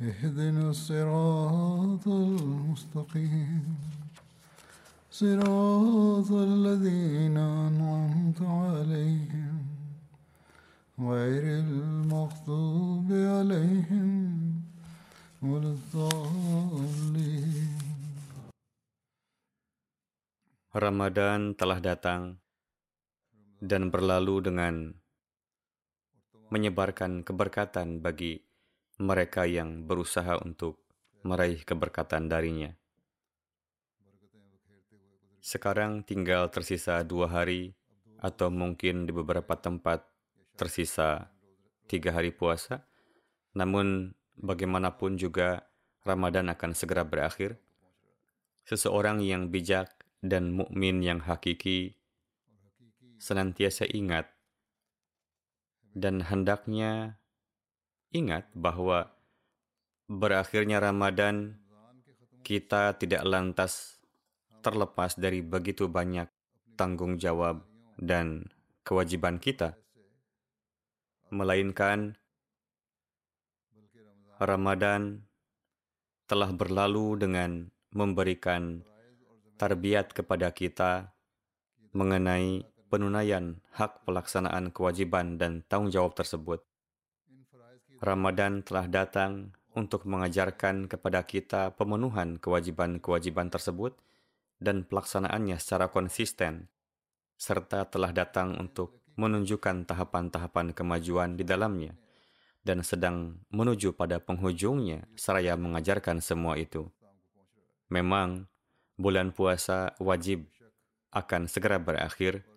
اهدنا الصراط المستقيم صراط الذين أنعمت عليهم غير المغضوب عليهم ولا الضالين Ramadan telah datang dan berlalu dengan menyebarkan keberkatan bagi mereka yang berusaha untuk meraih keberkatan darinya. Sekarang tinggal tersisa dua hari atau mungkin di beberapa tempat tersisa tiga hari puasa. Namun bagaimanapun juga Ramadan akan segera berakhir. Seseorang yang bijak dan mukmin yang hakiki senantiasa ingat dan hendaknya ingat bahwa berakhirnya Ramadan kita tidak lantas terlepas dari begitu banyak tanggung jawab dan kewajiban kita melainkan Ramadan telah berlalu dengan memberikan tarbiat kepada kita mengenai penunaian hak pelaksanaan kewajiban dan tanggung jawab tersebut. Ramadan telah datang untuk mengajarkan kepada kita pemenuhan kewajiban-kewajiban tersebut dan pelaksanaannya secara konsisten, serta telah datang untuk menunjukkan tahapan-tahapan kemajuan di dalamnya, dan sedang menuju pada penghujungnya seraya mengajarkan semua itu. Memang, bulan puasa wajib akan segera berakhir,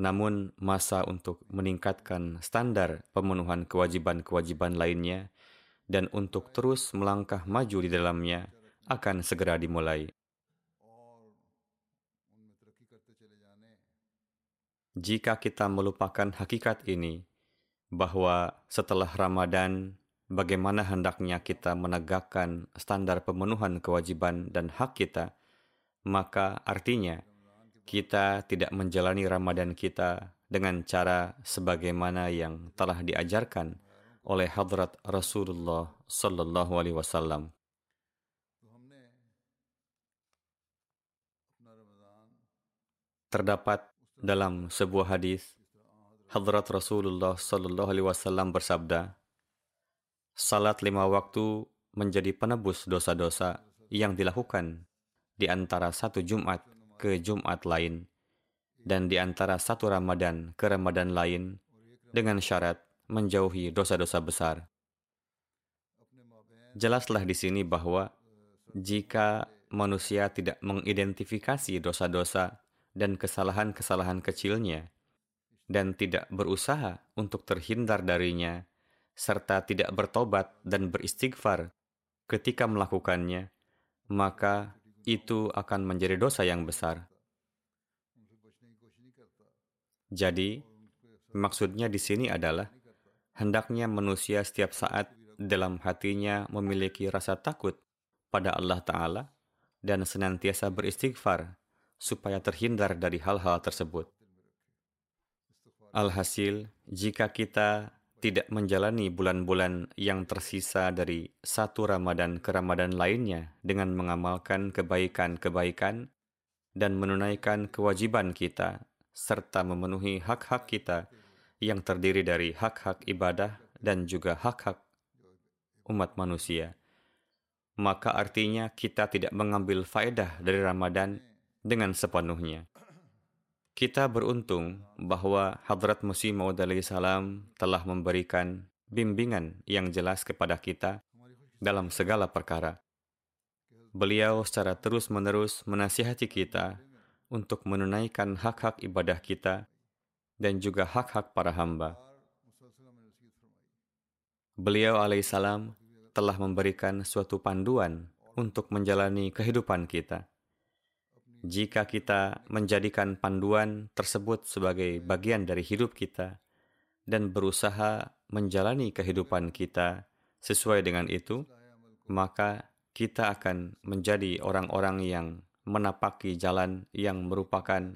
namun masa untuk meningkatkan standar pemenuhan kewajiban-kewajiban lainnya dan untuk terus melangkah maju di dalamnya akan segera dimulai. Jika kita melupakan hakikat ini, bahwa setelah Ramadan, bagaimana hendaknya kita menegakkan standar pemenuhan kewajiban dan hak kita, maka artinya kita tidak menjalani Ramadan kita dengan cara sebagaimana yang telah diajarkan oleh hadrat Rasulullah sallallahu alaihi wasallam. Terdapat dalam sebuah hadis hadrat Rasulullah sallallahu alaihi wasallam bersabda, Salat lima waktu menjadi penebus dosa-dosa yang dilakukan di antara satu Jumat ke Jumat lain, dan di antara satu Ramadan ke Ramadan lain, dengan syarat menjauhi dosa-dosa besar. Jelaslah di sini bahwa jika manusia tidak mengidentifikasi dosa-dosa dan kesalahan-kesalahan kecilnya, dan tidak berusaha untuk terhindar darinya, serta tidak bertobat dan beristighfar ketika melakukannya, maka itu akan menjadi dosa yang besar. Jadi, maksudnya di sini adalah hendaknya manusia setiap saat dalam hatinya memiliki rasa takut pada Allah Ta'ala dan senantiasa beristighfar supaya terhindar dari hal-hal tersebut. Alhasil, jika kita tidak menjalani bulan-bulan yang tersisa dari satu Ramadan ke Ramadan lainnya dengan mengamalkan kebaikan-kebaikan dan menunaikan kewajiban kita serta memenuhi hak-hak kita yang terdiri dari hak-hak ibadah dan juga hak-hak umat manusia. maka artinya kita tidak mengambil faedah dari Ramadan dengan sepenuhnya. Kita beruntung bahwa Hadrat Musi Maud salam telah memberikan bimbingan yang jelas kepada kita dalam segala perkara. Beliau secara terus-menerus menasihati kita untuk menunaikan hak-hak ibadah kita dan juga hak-hak para hamba. Beliau alaihissalam telah memberikan suatu panduan untuk menjalani kehidupan kita. Jika kita menjadikan panduan tersebut sebagai bagian dari hidup kita dan berusaha menjalani kehidupan kita sesuai dengan itu, maka kita akan menjadi orang-orang yang menapaki jalan yang merupakan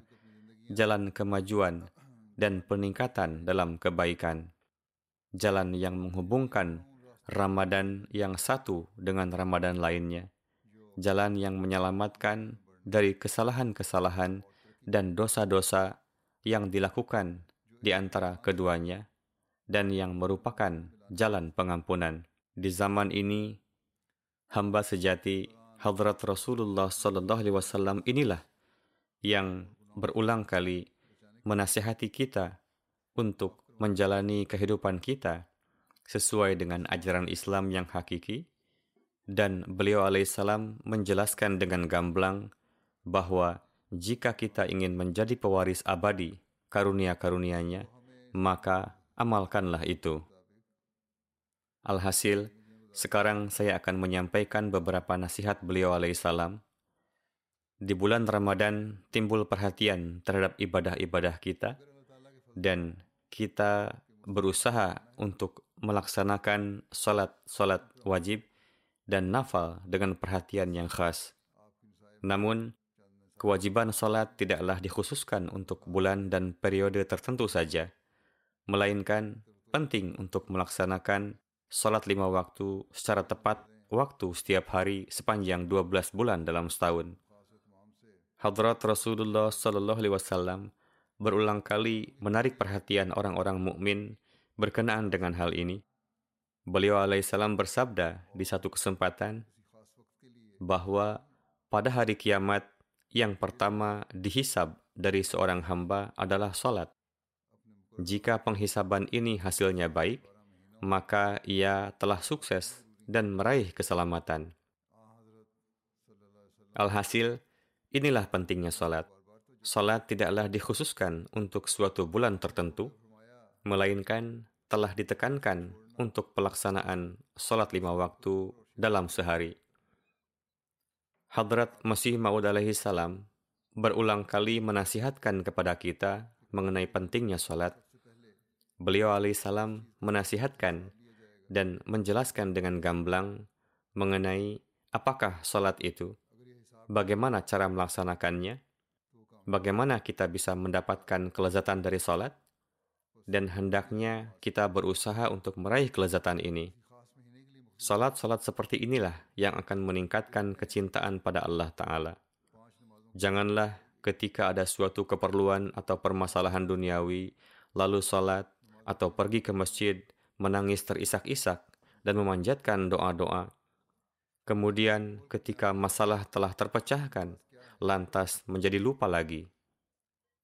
jalan kemajuan dan peningkatan dalam kebaikan, jalan yang menghubungkan Ramadan yang satu dengan Ramadan lainnya, jalan yang menyelamatkan dari kesalahan-kesalahan dan dosa-dosa yang dilakukan di antara keduanya, dan yang merupakan jalan pengampunan. Di zaman ini, hamba sejati Hadrat Rasulullah Sallallahu Alaihi Wasallam inilah yang berulang kali menasihati kita untuk menjalani kehidupan kita sesuai dengan ajaran Islam yang hakiki, dan beliau alaihissalam menjelaskan dengan gamblang bahwa jika kita ingin menjadi pewaris abadi karunia-karunianya, maka amalkanlah itu. Alhasil, sekarang saya akan menyampaikan beberapa nasihat beliau alaihissalam. Di bulan Ramadan timbul perhatian terhadap ibadah-ibadah kita, dan kita berusaha untuk melaksanakan salat-salat wajib dan nafal dengan perhatian yang khas. Namun, kewajiban salat tidaklah dikhususkan untuk bulan dan periode tertentu saja, melainkan penting untuk melaksanakan salat lima waktu secara tepat waktu setiap hari sepanjang 12 bulan dalam setahun. Hadrat Rasulullah Sallallahu Alaihi Wasallam berulang kali menarik perhatian orang-orang mukmin Berkenaan dengan hal ini, beliau alaihissalam bersabda di satu kesempatan bahwa pada hari kiamat yang pertama dihisab dari seorang hamba adalah sholat. Jika penghisaban ini hasilnya baik, maka ia telah sukses dan meraih keselamatan. Alhasil, inilah pentingnya sholat. Sholat tidaklah dikhususkan untuk suatu bulan tertentu, melainkan telah ditekankan untuk pelaksanaan sholat lima waktu dalam sehari. Hadrat Masih Maud alaihi salam berulang kali menasihatkan kepada kita mengenai pentingnya sholat. Beliau alaihi salam menasihatkan dan menjelaskan dengan gamblang mengenai apakah sholat itu, bagaimana cara melaksanakannya, bagaimana kita bisa mendapatkan kelezatan dari sholat, dan hendaknya kita berusaha untuk meraih kelezatan ini. Salat-salat seperti inilah yang akan meningkatkan kecintaan pada Allah Ta'ala. Janganlah ketika ada suatu keperluan atau permasalahan duniawi, lalu salat atau pergi ke masjid, menangis terisak-isak, dan memanjatkan doa-doa. Kemudian ketika masalah telah terpecahkan, lantas menjadi lupa lagi.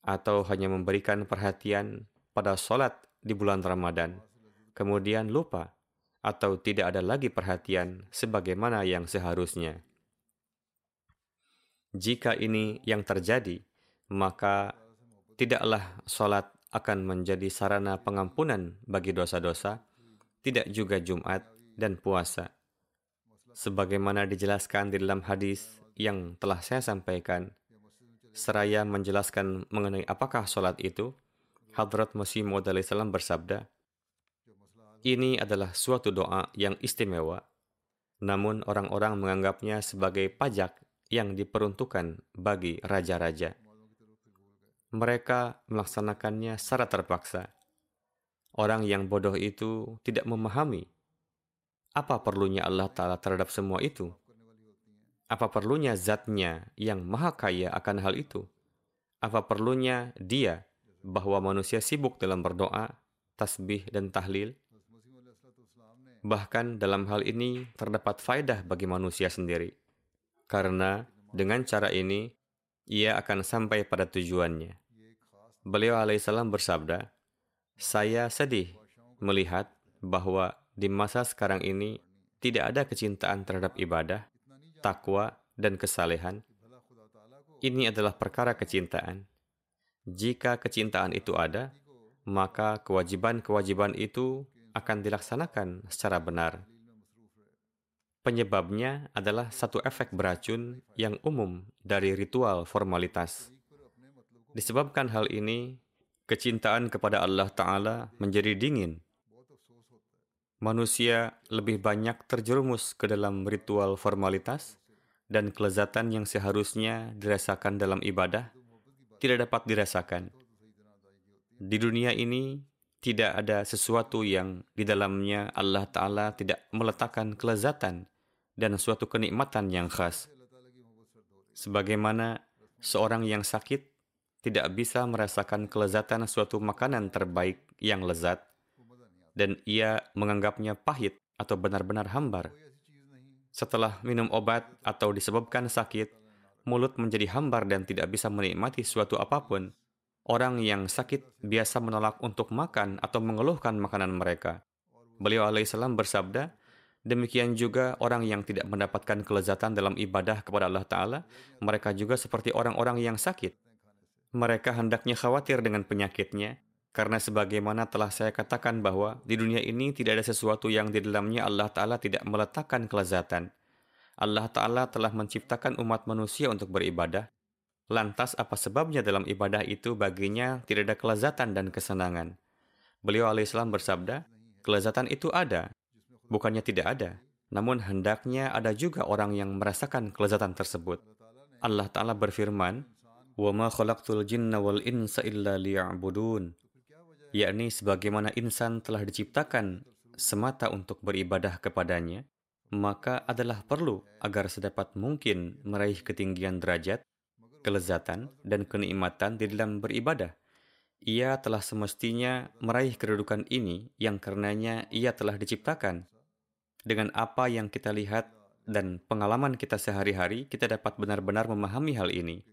Atau hanya memberikan perhatian pada sholat di bulan Ramadan, kemudian lupa atau tidak ada lagi perhatian sebagaimana yang seharusnya. Jika ini yang terjadi, maka tidaklah sholat akan menjadi sarana pengampunan bagi dosa-dosa, tidak juga Jumat dan puasa. Sebagaimana dijelaskan di dalam hadis yang telah saya sampaikan, seraya menjelaskan mengenai apakah sholat itu, Hadrat Masih Maud bersabda, ini adalah suatu doa yang istimewa, namun orang-orang menganggapnya sebagai pajak yang diperuntukkan bagi raja-raja. Mereka melaksanakannya secara terpaksa. Orang yang bodoh itu tidak memahami apa perlunya Allah Ta'ala terhadap semua itu. Apa perlunya zatnya yang maha kaya akan hal itu? Apa perlunya dia bahwa manusia sibuk dalam berdoa, tasbih, dan tahlil, Bahkan dalam hal ini terdapat faedah bagi manusia sendiri. Karena dengan cara ini, ia akan sampai pada tujuannya. Beliau alaihissalam bersabda, Saya sedih melihat bahwa di masa sekarang ini tidak ada kecintaan terhadap ibadah, takwa, dan kesalehan. Ini adalah perkara kecintaan. Jika kecintaan itu ada, maka kewajiban-kewajiban itu akan dilaksanakan secara benar. Penyebabnya adalah satu efek beracun yang umum dari ritual formalitas. Disebabkan hal ini, kecintaan kepada Allah Ta'ala menjadi dingin. Manusia lebih banyak terjerumus ke dalam ritual formalitas dan kelezatan yang seharusnya dirasakan dalam ibadah tidak dapat dirasakan. Di dunia ini, tidak ada sesuatu yang di dalamnya Allah Ta'ala tidak meletakkan kelezatan dan suatu kenikmatan yang khas. Sebagaimana seorang yang sakit tidak bisa merasakan kelezatan suatu makanan terbaik yang lezat, dan ia menganggapnya pahit atau benar-benar hambar. Setelah minum obat atau disebabkan sakit, mulut menjadi hambar dan tidak bisa menikmati suatu apa pun. Orang yang sakit biasa menolak untuk makan atau mengeluhkan makanan mereka. Beliau alaihissalam bersabda, demikian juga orang yang tidak mendapatkan kelezatan dalam ibadah kepada Allah Ta'ala, mereka juga seperti orang-orang yang sakit. Mereka hendaknya khawatir dengan penyakitnya, karena sebagaimana telah saya katakan bahwa di dunia ini tidak ada sesuatu yang di dalamnya Allah Ta'ala tidak meletakkan kelezatan. Allah Ta'ala telah menciptakan umat manusia untuk beribadah, Lantas apa sebabnya dalam ibadah itu baginya tidak ada kelezatan dan kesenangan? Beliau alaihissalam bersabda, kelezatan itu ada, bukannya tidak ada, namun hendaknya ada juga orang yang merasakan kelezatan tersebut. Allah Ta'ala berfirman, وَمَا خَلَقْتُ الْجِنَّ وَالْإِنسَ إِلَّا لِيَعْبُدُونَ yakni sebagaimana insan telah diciptakan semata untuk beribadah kepadanya, maka adalah perlu agar sedapat mungkin meraih ketinggian derajat kelezatan, dan kenikmatan di dalam beribadah. Ia telah semestinya meraih kedudukan ini yang karenanya ia telah diciptakan. Dengan apa yang kita lihat dan pengalaman kita sehari-hari, kita dapat benar-benar memahami hal ini.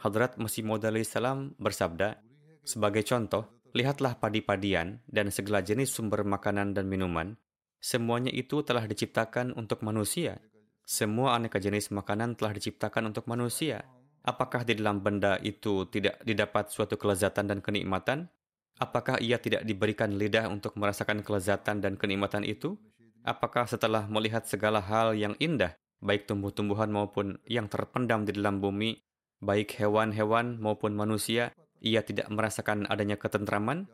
Hadrat Masih Maud salam bersabda, sebagai contoh, lihatlah padi-padian dan segala jenis sumber makanan dan minuman, semuanya itu telah diciptakan untuk manusia. Semua aneka jenis makanan telah diciptakan untuk manusia. Apakah di dalam benda itu tidak didapat suatu kelezatan dan kenikmatan? Apakah ia tidak diberikan lidah untuk merasakan kelezatan dan kenikmatan itu? Apakah setelah melihat segala hal yang indah, baik tumbuh-tumbuhan maupun yang terpendam di dalam bumi, baik hewan-hewan maupun manusia, ia tidak merasakan adanya ketentraman?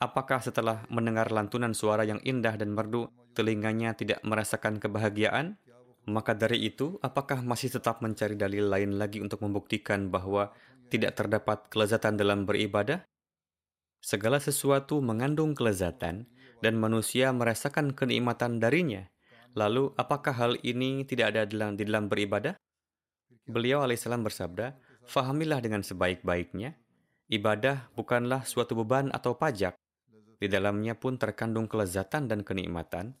Apakah setelah mendengar lantunan suara yang indah dan merdu, telinganya tidak merasakan kebahagiaan? Maka dari itu, apakah masih tetap mencari dalil lain lagi untuk membuktikan bahwa tidak terdapat kelezatan dalam beribadah? Segala sesuatu mengandung kelezatan dan manusia merasakan kenikmatan darinya. Lalu, apakah hal ini tidak ada di dalam beribadah? Beliau alaihissalam bersabda, Fahamilah dengan sebaik-baiknya, ibadah bukanlah suatu beban atau pajak. Di dalamnya pun terkandung kelezatan dan kenikmatan,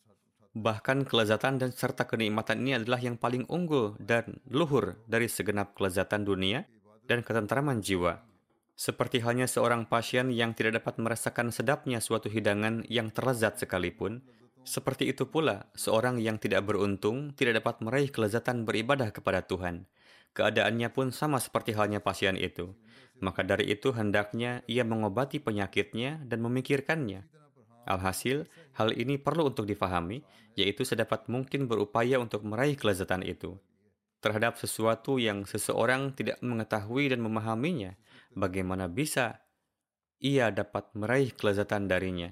Bahkan kelezatan dan serta kenikmatan ini adalah yang paling unggul dan luhur dari segenap kelezatan dunia dan ketentraman jiwa. Seperti halnya seorang pasien yang tidak dapat merasakan sedapnya suatu hidangan yang terlezat sekalipun, seperti itu pula seorang yang tidak beruntung tidak dapat meraih kelezatan beribadah kepada Tuhan. Keadaannya pun sama seperti halnya pasien itu. Maka dari itu hendaknya ia mengobati penyakitnya dan memikirkannya Alhasil, hal ini perlu untuk difahami, yaitu sedapat mungkin berupaya untuk meraih kelezatan itu. Terhadap sesuatu yang seseorang tidak mengetahui dan memahaminya, bagaimana bisa ia dapat meraih kelezatan darinya?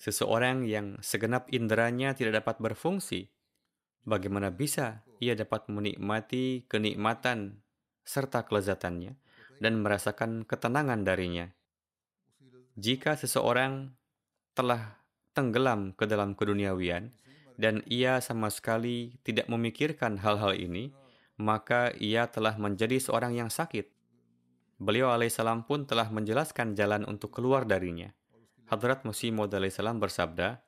Seseorang yang segenap inderanya tidak dapat berfungsi, bagaimana bisa ia dapat menikmati kenikmatan serta kelezatannya dan merasakan ketenangan darinya? Jika seseorang telah tenggelam ke dalam keduniawian dan ia sama sekali tidak memikirkan hal-hal ini, maka ia telah menjadi seorang yang sakit. Beliau alaihissalam pun telah menjelaskan jalan untuk keluar darinya. Hadrat Masih Maud alaihissalam bersabda,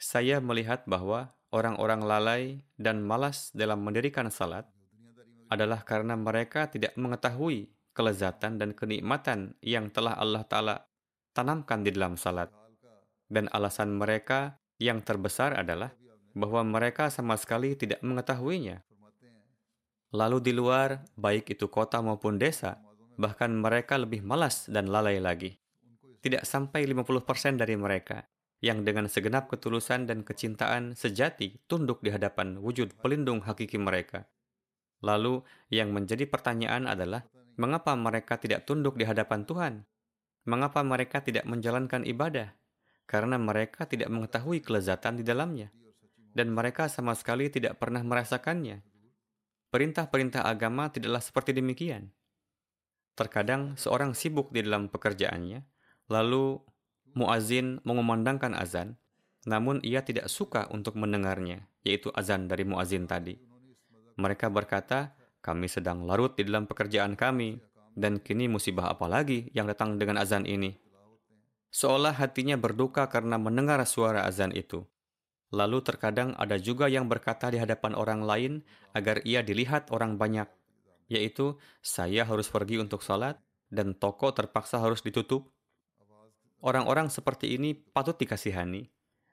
saya melihat bahwa orang-orang lalai dan malas dalam mendirikan salat adalah karena mereka tidak mengetahui kelezatan dan kenikmatan yang telah Allah Ta'ala tanamkan di dalam salat. Dan alasan mereka yang terbesar adalah bahwa mereka sama sekali tidak mengetahuinya. Lalu di luar, baik itu kota maupun desa, bahkan mereka lebih malas dan lalai lagi. Tidak sampai 50% dari mereka yang dengan segenap ketulusan dan kecintaan sejati tunduk di hadapan wujud pelindung hakiki mereka. Lalu, yang menjadi pertanyaan adalah, mengapa mereka tidak tunduk di hadapan Tuhan? Mengapa mereka tidak menjalankan ibadah? Karena mereka tidak mengetahui kelezatan di dalamnya, dan mereka sama sekali tidak pernah merasakannya. Perintah-perintah agama tidaklah seperti demikian. Terkadang seorang sibuk di dalam pekerjaannya, lalu muazin mengumandangkan azan, namun ia tidak suka untuk mendengarnya, yaitu azan dari muazin tadi. Mereka berkata, kami sedang larut di dalam pekerjaan kami, dan kini musibah apa lagi yang datang dengan azan ini? Seolah hatinya berduka karena mendengar suara azan itu. Lalu terkadang ada juga yang berkata di hadapan orang lain agar ia dilihat orang banyak, yaitu saya harus pergi untuk salat dan toko terpaksa harus ditutup. Orang-orang seperti ini patut dikasihani.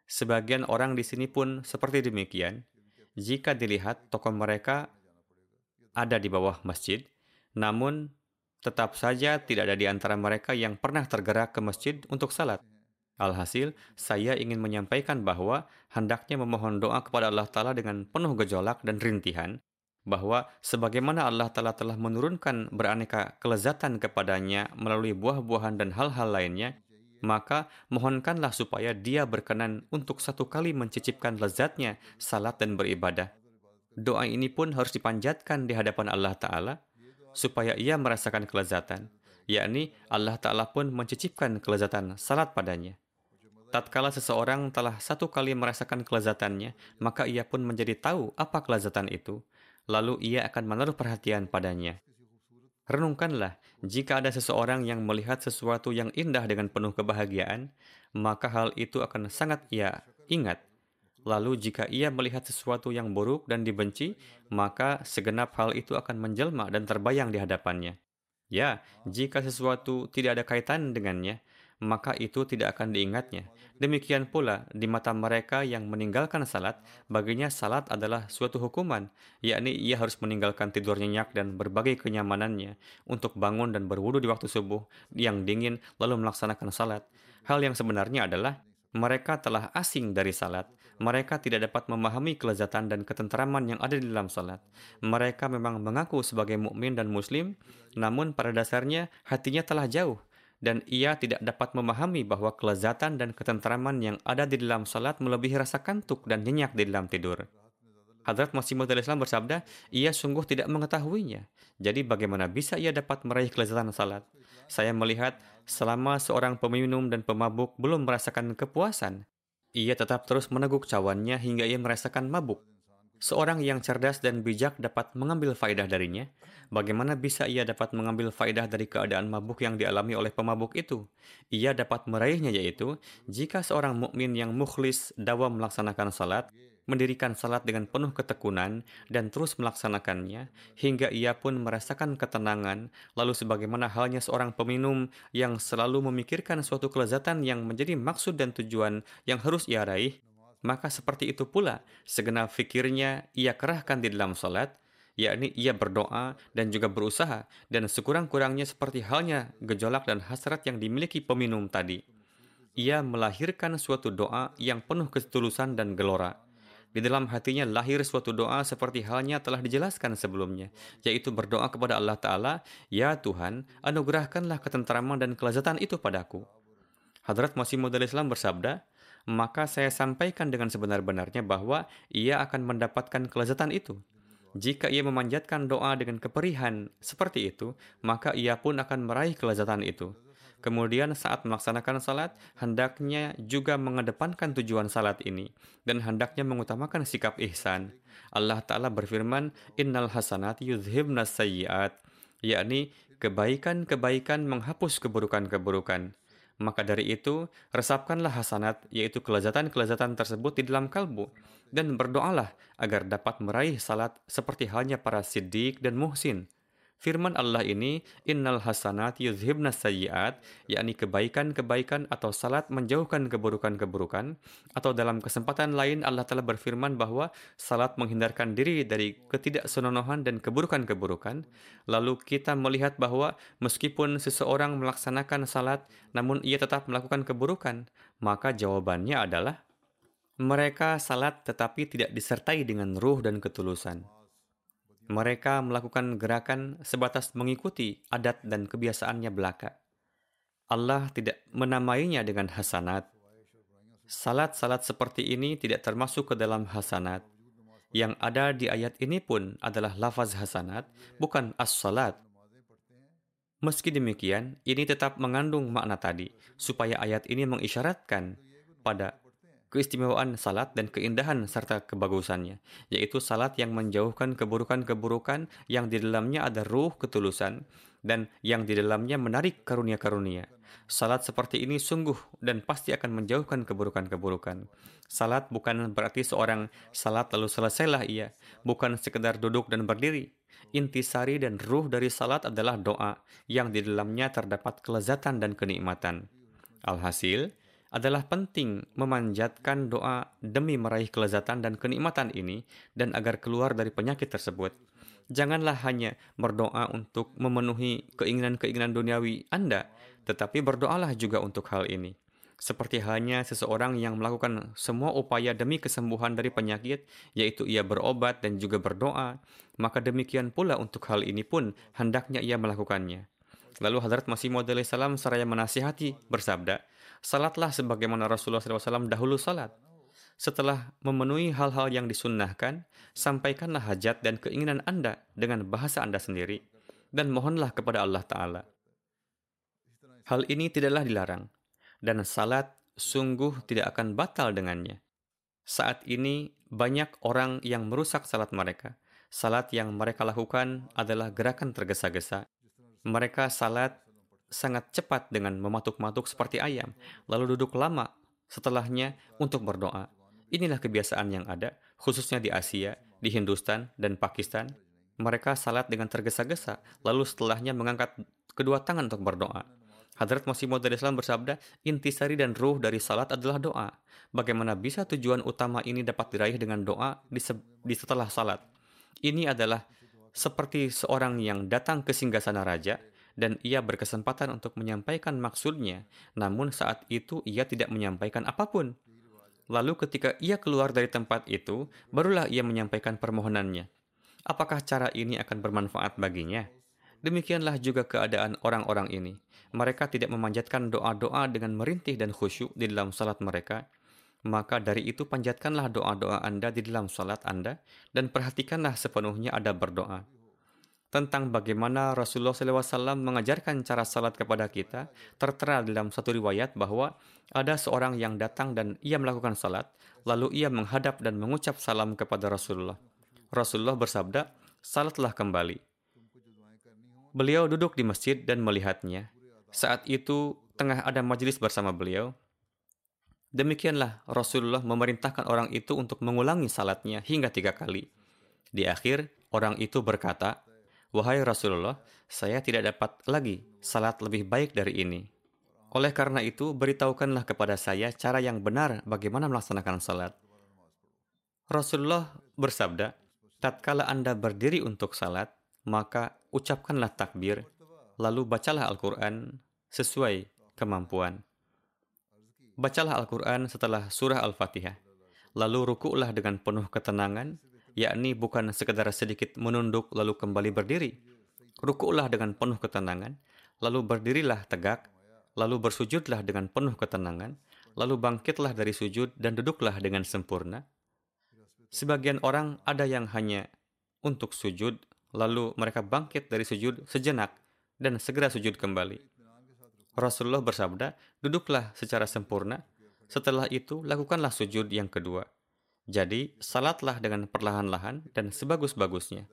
Sebagian orang di sini pun seperti demikian. Jika dilihat toko mereka ada di bawah masjid, namun Tetap saja tidak ada di antara mereka yang pernah tergerak ke masjid untuk salat. Alhasil, saya ingin menyampaikan bahwa hendaknya memohon doa kepada Allah Ta'ala dengan penuh gejolak dan rintihan, bahwa sebagaimana Allah Ta'ala telah menurunkan beraneka kelezatan kepadanya melalui buah-buahan dan hal-hal lainnya, maka mohonkanlah supaya dia berkenan untuk satu kali mencicipkan lezatnya salat dan beribadah. Doa ini pun harus dipanjatkan di hadapan Allah Ta'ala, supaya ia merasakan kelezatan, yakni Allah Ta'ala pun mencicipkan kelezatan salat padanya. Tatkala seseorang telah satu kali merasakan kelezatannya, maka ia pun menjadi tahu apa kelezatan itu, lalu ia akan menaruh perhatian padanya. Renungkanlah, jika ada seseorang yang melihat sesuatu yang indah dengan penuh kebahagiaan, maka hal itu akan sangat ia ingat Lalu jika ia melihat sesuatu yang buruk dan dibenci, maka segenap hal itu akan menjelma dan terbayang di hadapannya. Ya, jika sesuatu tidak ada kaitan dengannya, maka itu tidak akan diingatnya. Demikian pula di mata mereka yang meninggalkan salat, baginya salat adalah suatu hukuman, yakni ia harus meninggalkan tidur nyenyak dan berbagai kenyamanannya untuk bangun dan berwudu di waktu subuh yang dingin lalu melaksanakan salat. Hal yang sebenarnya adalah mereka telah asing dari salat. Mereka tidak dapat memahami kelezatan dan ketenteraman yang ada di dalam salat. Mereka memang mengaku sebagai mukmin dan muslim, namun pada dasarnya hatinya telah jauh dan ia tidak dapat memahami bahwa kelezatan dan ketenteraman yang ada di dalam salat melebihi rasa kantuk dan nyenyak di dalam tidur. Hadrat Masih Maud Islam bersabda, ia sungguh tidak mengetahuinya. Jadi bagaimana bisa ia dapat meraih kelezatan salat? Saya melihat selama seorang peminum dan pemabuk belum merasakan kepuasan, ia tetap terus meneguk cawannya hingga ia merasakan mabuk. Seorang yang cerdas dan bijak dapat mengambil faidah darinya. Bagaimana bisa ia dapat mengambil faidah dari keadaan mabuk yang dialami oleh pemabuk itu? Ia dapat meraihnya yaitu, jika seorang mukmin yang mukhlis dawa melaksanakan salat, mendirikan salat dengan penuh ketekunan dan terus melaksanakannya hingga ia pun merasakan ketenangan lalu sebagaimana halnya seorang peminum yang selalu memikirkan suatu kelezatan yang menjadi maksud dan tujuan yang harus ia raih maka seperti itu pula segenap fikirnya ia kerahkan di dalam salat yakni ia berdoa dan juga berusaha dan sekurang-kurangnya seperti halnya gejolak dan hasrat yang dimiliki peminum tadi. Ia melahirkan suatu doa yang penuh ketulusan dan gelora di dalam hatinya lahir suatu doa seperti halnya telah dijelaskan sebelumnya, yaitu berdoa kepada Allah Ta'ala, Ya Tuhan, anugerahkanlah ketenteraman dan kelezatan itu padaku. Hadrat Masih Maud Islam bersabda, maka saya sampaikan dengan sebenar-benarnya bahwa ia akan mendapatkan kelezatan itu. Jika ia memanjatkan doa dengan keperihan seperti itu, maka ia pun akan meraih kelezatan itu. Kemudian saat melaksanakan salat, hendaknya juga mengedepankan tujuan salat ini dan hendaknya mengutamakan sikap ihsan. Allah Ta'ala berfirman, Innal hasanat yudhibna sayyiat, yakni kebaikan-kebaikan menghapus keburukan-keburukan. Maka dari itu, resapkanlah hasanat, yaitu kelezatan-kelezatan tersebut di dalam kalbu, dan berdoalah agar dapat meraih salat seperti halnya para siddiq dan muhsin. Firman Allah ini, Innal hasanat yuzhibna sayyiat, yakni kebaikan-kebaikan atau salat menjauhkan keburukan-keburukan. Atau dalam kesempatan lain Allah telah berfirman bahwa salat menghindarkan diri dari ketidaksenonohan dan keburukan-keburukan. Lalu kita melihat bahwa meskipun seseorang melaksanakan salat, namun ia tetap melakukan keburukan, maka jawabannya adalah mereka salat tetapi tidak disertai dengan ruh dan ketulusan. Mereka melakukan gerakan sebatas mengikuti adat dan kebiasaannya belaka. Allah tidak menamainya dengan hasanat. Salat-salat seperti ini tidak termasuk ke dalam hasanat. Yang ada di ayat ini pun adalah lafaz hasanat, bukan as-salat. Meski demikian, ini tetap mengandung makna tadi, supaya ayat ini mengisyaratkan pada keistimewaan salat dan keindahan serta kebagusannya, yaitu salat yang menjauhkan keburukan-keburukan yang di dalamnya ada ruh ketulusan dan yang di dalamnya menarik karunia-karunia. Salat seperti ini sungguh dan pasti akan menjauhkan keburukan-keburukan. Salat bukan berarti seorang salat lalu selesailah ia, bukan sekedar duduk dan berdiri. Intisari dan ruh dari salat adalah doa yang di dalamnya terdapat kelezatan dan kenikmatan. Alhasil, adalah penting memanjatkan doa demi meraih kelezatan dan kenikmatan ini dan agar keluar dari penyakit tersebut. Janganlah hanya berdoa untuk memenuhi keinginan-keinginan duniawi Anda, tetapi berdoalah juga untuk hal ini. Seperti halnya seseorang yang melakukan semua upaya demi kesembuhan dari penyakit, yaitu ia berobat dan juga berdoa, maka demikian pula untuk hal ini pun hendaknya ia melakukannya. Lalu Hadrat Masih Maud salam seraya menasihati bersabda, Salatlah sebagaimana Rasulullah SAW dahulu salat. Setelah memenuhi hal-hal yang disunnahkan, sampaikanlah hajat dan keinginan Anda dengan bahasa Anda sendiri, dan mohonlah kepada Allah Ta'ala. Hal ini tidaklah dilarang, dan salat sungguh tidak akan batal dengannya. Saat ini, banyak orang yang merusak salat mereka. Salat yang mereka lakukan adalah gerakan tergesa-gesa. Mereka salat sangat cepat dengan mematuk-matuk seperti ayam, lalu duduk lama setelahnya untuk berdoa. Inilah kebiasaan yang ada, khususnya di Asia, di Hindustan, dan Pakistan. Mereka salat dengan tergesa-gesa, lalu setelahnya mengangkat kedua tangan untuk berdoa. Hadrat Masih Maud Islam bersabda, intisari dan ruh dari salat adalah doa. Bagaimana bisa tujuan utama ini dapat diraih dengan doa di, di setelah salat? Ini adalah seperti seorang yang datang ke singgasana raja, dan ia berkesempatan untuk menyampaikan maksudnya, namun saat itu ia tidak menyampaikan apa pun. Lalu ketika ia keluar dari tempat itu, barulah ia menyampaikan permohonannya. Apakah cara ini akan bermanfaat baginya? Demikianlah juga keadaan orang-orang ini. Mereka tidak memanjatkan doa-doa dengan merintih dan khusyuk di dalam salat mereka. Maka dari itu panjatkanlah doa-doa Anda di dalam salat Anda dan perhatikanlah sepenuhnya ada berdoa tentang bagaimana Rasulullah SAW mengajarkan cara salat kepada kita, tertera dalam satu riwayat bahwa ada seorang yang datang dan ia melakukan salat, lalu ia menghadap dan mengucap salam kepada Rasulullah. Rasulullah bersabda, salatlah kembali. Beliau duduk di masjid dan melihatnya. Saat itu, tengah ada majelis bersama beliau. Demikianlah Rasulullah memerintahkan orang itu untuk mengulangi salatnya hingga tiga kali. Di akhir, orang itu berkata, Wahai Rasulullah, saya tidak dapat lagi salat lebih baik dari ini. Oleh karena itu, beritahukanlah kepada saya cara yang benar bagaimana melaksanakan salat. Rasulullah bersabda, tatkala Anda berdiri untuk salat, maka ucapkanlah takbir, lalu bacalah Al-Quran sesuai kemampuan. Bacalah Al-Quran setelah surah Al-Fatihah. Lalu rukuklah dengan penuh ketenangan yakni bukan sekedar sedikit menunduk lalu kembali berdiri. Rukuklah dengan penuh ketenangan, lalu berdirilah tegak, lalu bersujudlah dengan penuh ketenangan, lalu bangkitlah dari sujud dan duduklah dengan sempurna. Sebagian orang ada yang hanya untuk sujud, lalu mereka bangkit dari sujud sejenak dan segera sujud kembali. Rasulullah bersabda, duduklah secara sempurna, setelah itu lakukanlah sujud yang kedua. Jadi, salatlah dengan perlahan-lahan dan sebagus-bagusnya.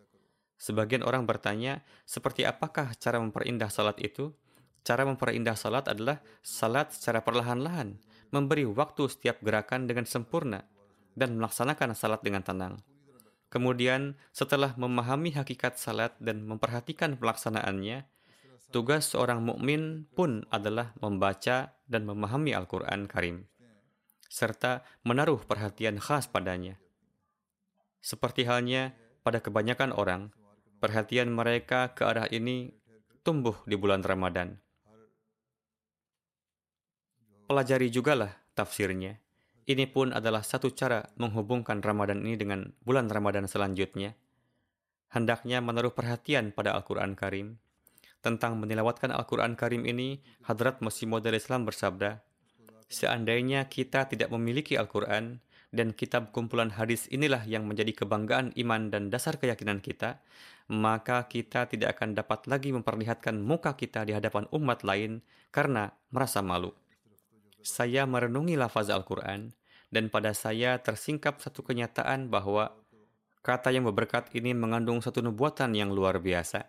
Sebagian orang bertanya, seperti apakah cara memperindah salat itu? Cara memperindah salat adalah salat secara perlahan-lahan, memberi waktu setiap gerakan dengan sempurna, dan melaksanakan salat dengan tenang. Kemudian, setelah memahami hakikat salat dan memperhatikan pelaksanaannya, tugas seorang mukmin pun adalah membaca dan memahami Al-Quran Karim, serta menaruh perhatian khas padanya. Seperti halnya pada kebanyakan orang, perhatian mereka ke arah ini tumbuh di bulan Ramadan. Pelajari jugalah tafsirnya. Ini pun adalah satu cara menghubungkan Ramadan ini dengan bulan Ramadan selanjutnya. Hendaknya menaruh perhatian pada Al-Quran Karim. Tentang menilawatkan Al-Quran Karim ini, Hadrat Masih Maud Islam bersabda, Seandainya kita tidak memiliki Al-Quran, dan kitab kumpulan hadis inilah yang menjadi kebanggaan iman dan dasar keyakinan kita, maka kita tidak akan dapat lagi memperlihatkan muka kita di hadapan umat lain karena merasa malu saya merenungi lafaz Al-Quran, dan pada saya tersingkap satu kenyataan bahwa kata yang berberkat ini mengandung satu nubuatan yang luar biasa.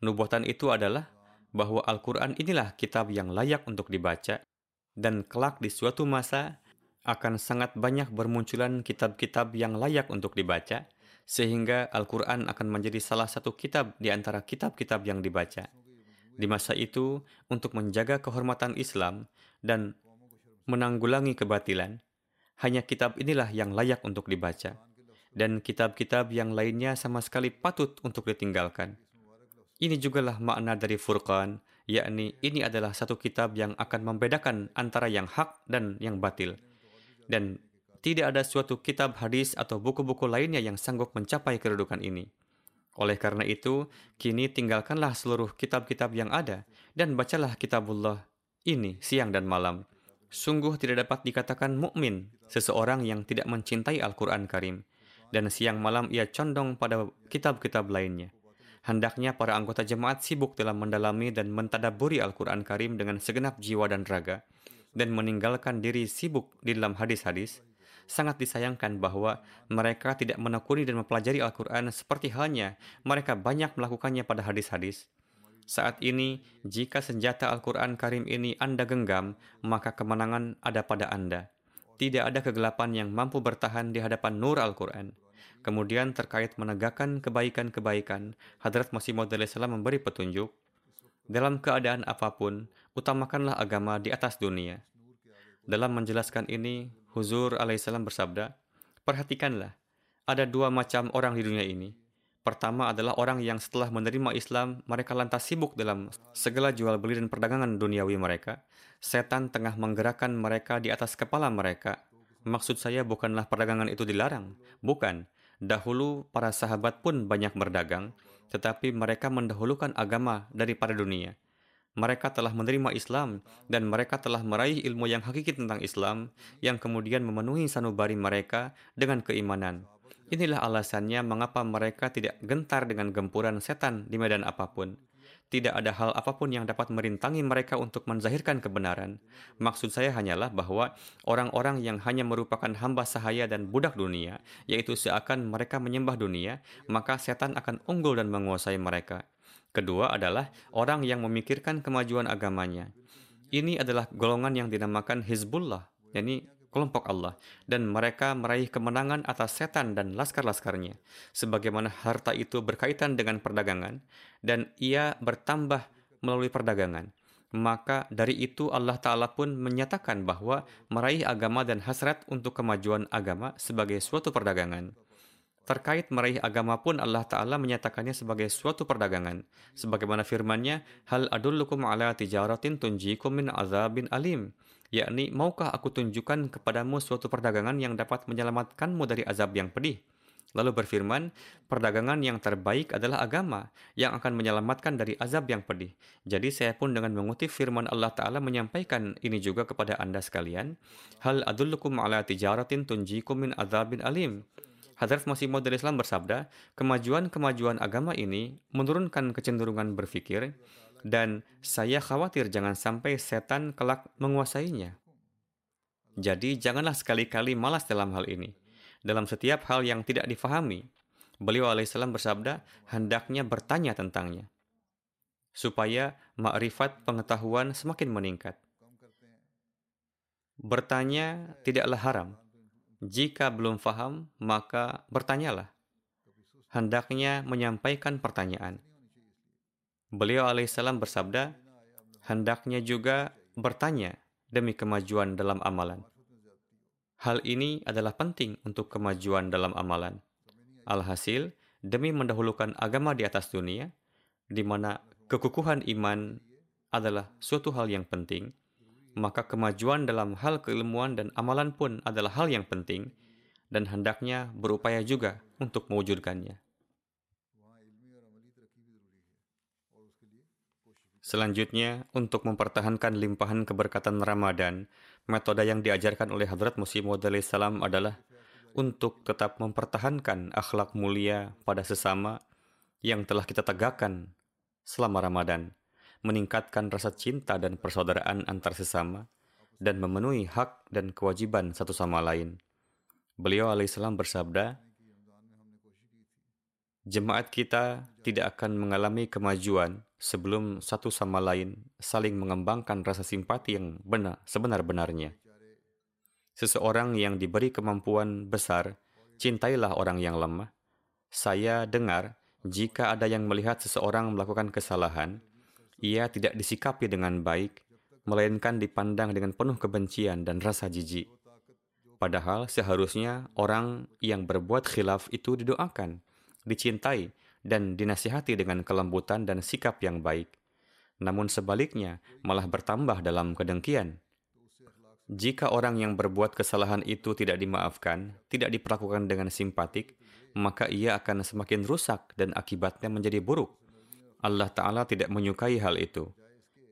Nubuatan itu adalah bahwa Al-Quran inilah kitab yang layak untuk dibaca, dan kelak di suatu masa akan sangat banyak bermunculan kitab-kitab yang layak untuk dibaca, sehingga Al-Quran akan menjadi salah satu kitab di antara kitab-kitab yang dibaca. Di masa itu, untuk menjaga kehormatan Islam dan menanggulangi kebatilan, hanya kitab inilah yang layak untuk dibaca, dan kitab-kitab yang lainnya sama sekali patut untuk ditinggalkan. Ini jugalah makna dari Furqan, yakni ini adalah satu kitab yang akan membedakan antara yang hak dan yang batil. Dan tidak ada suatu kitab hadis atau buku-buku lainnya yang sanggup mencapai kedudukan ini. Oleh karena itu, kini tinggalkanlah seluruh kitab-kitab yang ada dan bacalah kitabullah ini siang dan malam Sungguh tidak dapat dikatakan mukmin seseorang yang tidak mencintai Al-Quran Karim, dan siang malam ia condong pada kitab-kitab lainnya. Hendaknya para anggota jemaat sibuk dalam mendalami dan mentadaburi Al-Quran Karim dengan segenap jiwa dan raga, dan meninggalkan diri sibuk di dalam hadis-hadis. Sangat disayangkan bahwa mereka tidak menekuni dan mempelajari Al-Quran seperti halnya mereka banyak melakukannya pada hadis-hadis saat ini, jika senjata Al-Quran Karim ini Anda genggam, maka kemenangan ada pada Anda. Tidak ada kegelapan yang mampu bertahan di hadapan nur Al-Quran. Kemudian terkait menegakkan kebaikan-kebaikan, Hadrat Masih Maud memberi petunjuk, dalam keadaan apa pun, utamakanlah agama di atas dunia. Dalam menjelaskan ini, Huzur alaihissalam bersabda, Perhatikanlah, ada dua macam orang di dunia ini. Pertama adalah orang yang setelah menerima Islam, mereka lantas sibuk dalam segala jual beli dan perdagangan duniawi mereka. Setan tengah menggerakkan mereka di atas kepala mereka. Maksud saya bukanlah perdagangan itu dilarang. Bukan. Dahulu para sahabat pun banyak berdagang, tetapi mereka mendahulukan agama daripada dunia. Mereka telah menerima Islam dan mereka telah meraih ilmu yang hakiki tentang Islam yang kemudian memenuhi sanubari mereka dengan keimanan. Inilah alasannya mengapa mereka tidak gentar dengan gempuran setan di medan apa pun. Tidak ada hal apa pun yang dapat merintangi mereka untuk menzahirkan kebenaran. Maksud saya hanyalah bahwa orang-orang yang hanya merupakan hamba sahaya dan budak dunia, yaitu seakan mereka menyembah dunia, maka setan akan unggul dan menguasai mereka. Kedua adalah orang yang memikirkan kemajuan agamanya. Ini adalah golongan yang dinamakan Hizbullah, yakni kelompok Allah, dan mereka meraih kemenangan atas setan dan laskar-laskarnya, sebagaimana harta itu berkaitan dengan perdagangan, dan ia bertambah melalui perdagangan. Maka dari itu Allah Ta'ala pun menyatakan bahwa meraih agama dan hasrat untuk kemajuan agama sebagai suatu perdagangan. Terkait meraih agama pun Allah Ta'ala menyatakannya sebagai suatu perdagangan. Sebagaimana firmannya, Hal adullukum ala tijaratin tunjikum min azabin alim yakni maukah aku tunjukkan kepadamu suatu perdagangan yang dapat menyelamatkanmu dari azab yang pedih? Lalu berfirman, perdagangan yang terbaik adalah agama yang akan menyelamatkan dari azab yang pedih. Jadi saya pun dengan mengutip firman Allah Ta'ala menyampaikan ini juga kepada anda sekalian. Hal adullukum ala tijaratin tunjikum min azabin alim. Hadrat Masih Maud Islam bersabda, kemajuan-kemajuan agama ini menurunkan kecenderungan berpikir, dan saya khawatir jangan sampai setan kelak menguasainya. Jadi janganlah sekali-kali malas dalam hal ini. Dalam setiap hal yang tidak difahami, beliau alaihissalam bersabda, hendaknya bertanya tentangnya. supaya makrifat pengetahuan semakin meningkat. Bertanya tidaklah haram. Jika belum faham, maka bertanyalah. Hendaknya menyampaikan pertanyaan. Beliau alaihissalam bersabda, hendaknya juga bertanya demi kemajuan dalam amalan. Hal ini adalah penting untuk kemajuan dalam amalan. Alhasil, demi mendahulukan agama di atas dunia, di mana kekukuhan iman adalah suatu hal yang penting, maka kemajuan dalam hal keilmuan dan amalan pun adalah hal yang penting dan hendaknya berupaya juga untuk mewujudkannya. Selanjutnya, untuk mempertahankan limpahan keberkatan Ramadan, metode yang diajarkan oleh Hadrat Musim Maud salam adalah untuk tetap mempertahankan akhlak mulia pada sesama yang telah kita tegakkan selama Ramadan meningkatkan rasa cinta dan persaudaraan antar sesama, dan memenuhi hak dan kewajiban satu sama lain. Beliau alaihissalam bersabda, Jemaat kita tidak akan mengalami kemajuan sebelum satu sama lain saling mengembangkan rasa simpati yang benar sebenar-benarnya. Seseorang yang diberi kemampuan besar, cintailah orang yang lemah. Saya dengar jika ada yang melihat seseorang melakukan kesalahan, ia tidak disikapi dengan baik, melainkan dipandang dengan penuh kebencian dan rasa jijik. Padahal seharusnya orang yang berbuat khilaf itu didoakan, dicintai, dan dinasihati dengan kelembutan dan sikap yang baik. Namun sebaliknya, malah bertambah dalam kedengkian. Jika orang yang berbuat kesalahan itu tidak dimaafkan, tidak diperlakukan dengan simpatik, maka ia akan semakin rusak dan akibatnya menjadi buruk. Allah Ta'ala tidak menyukai hal itu.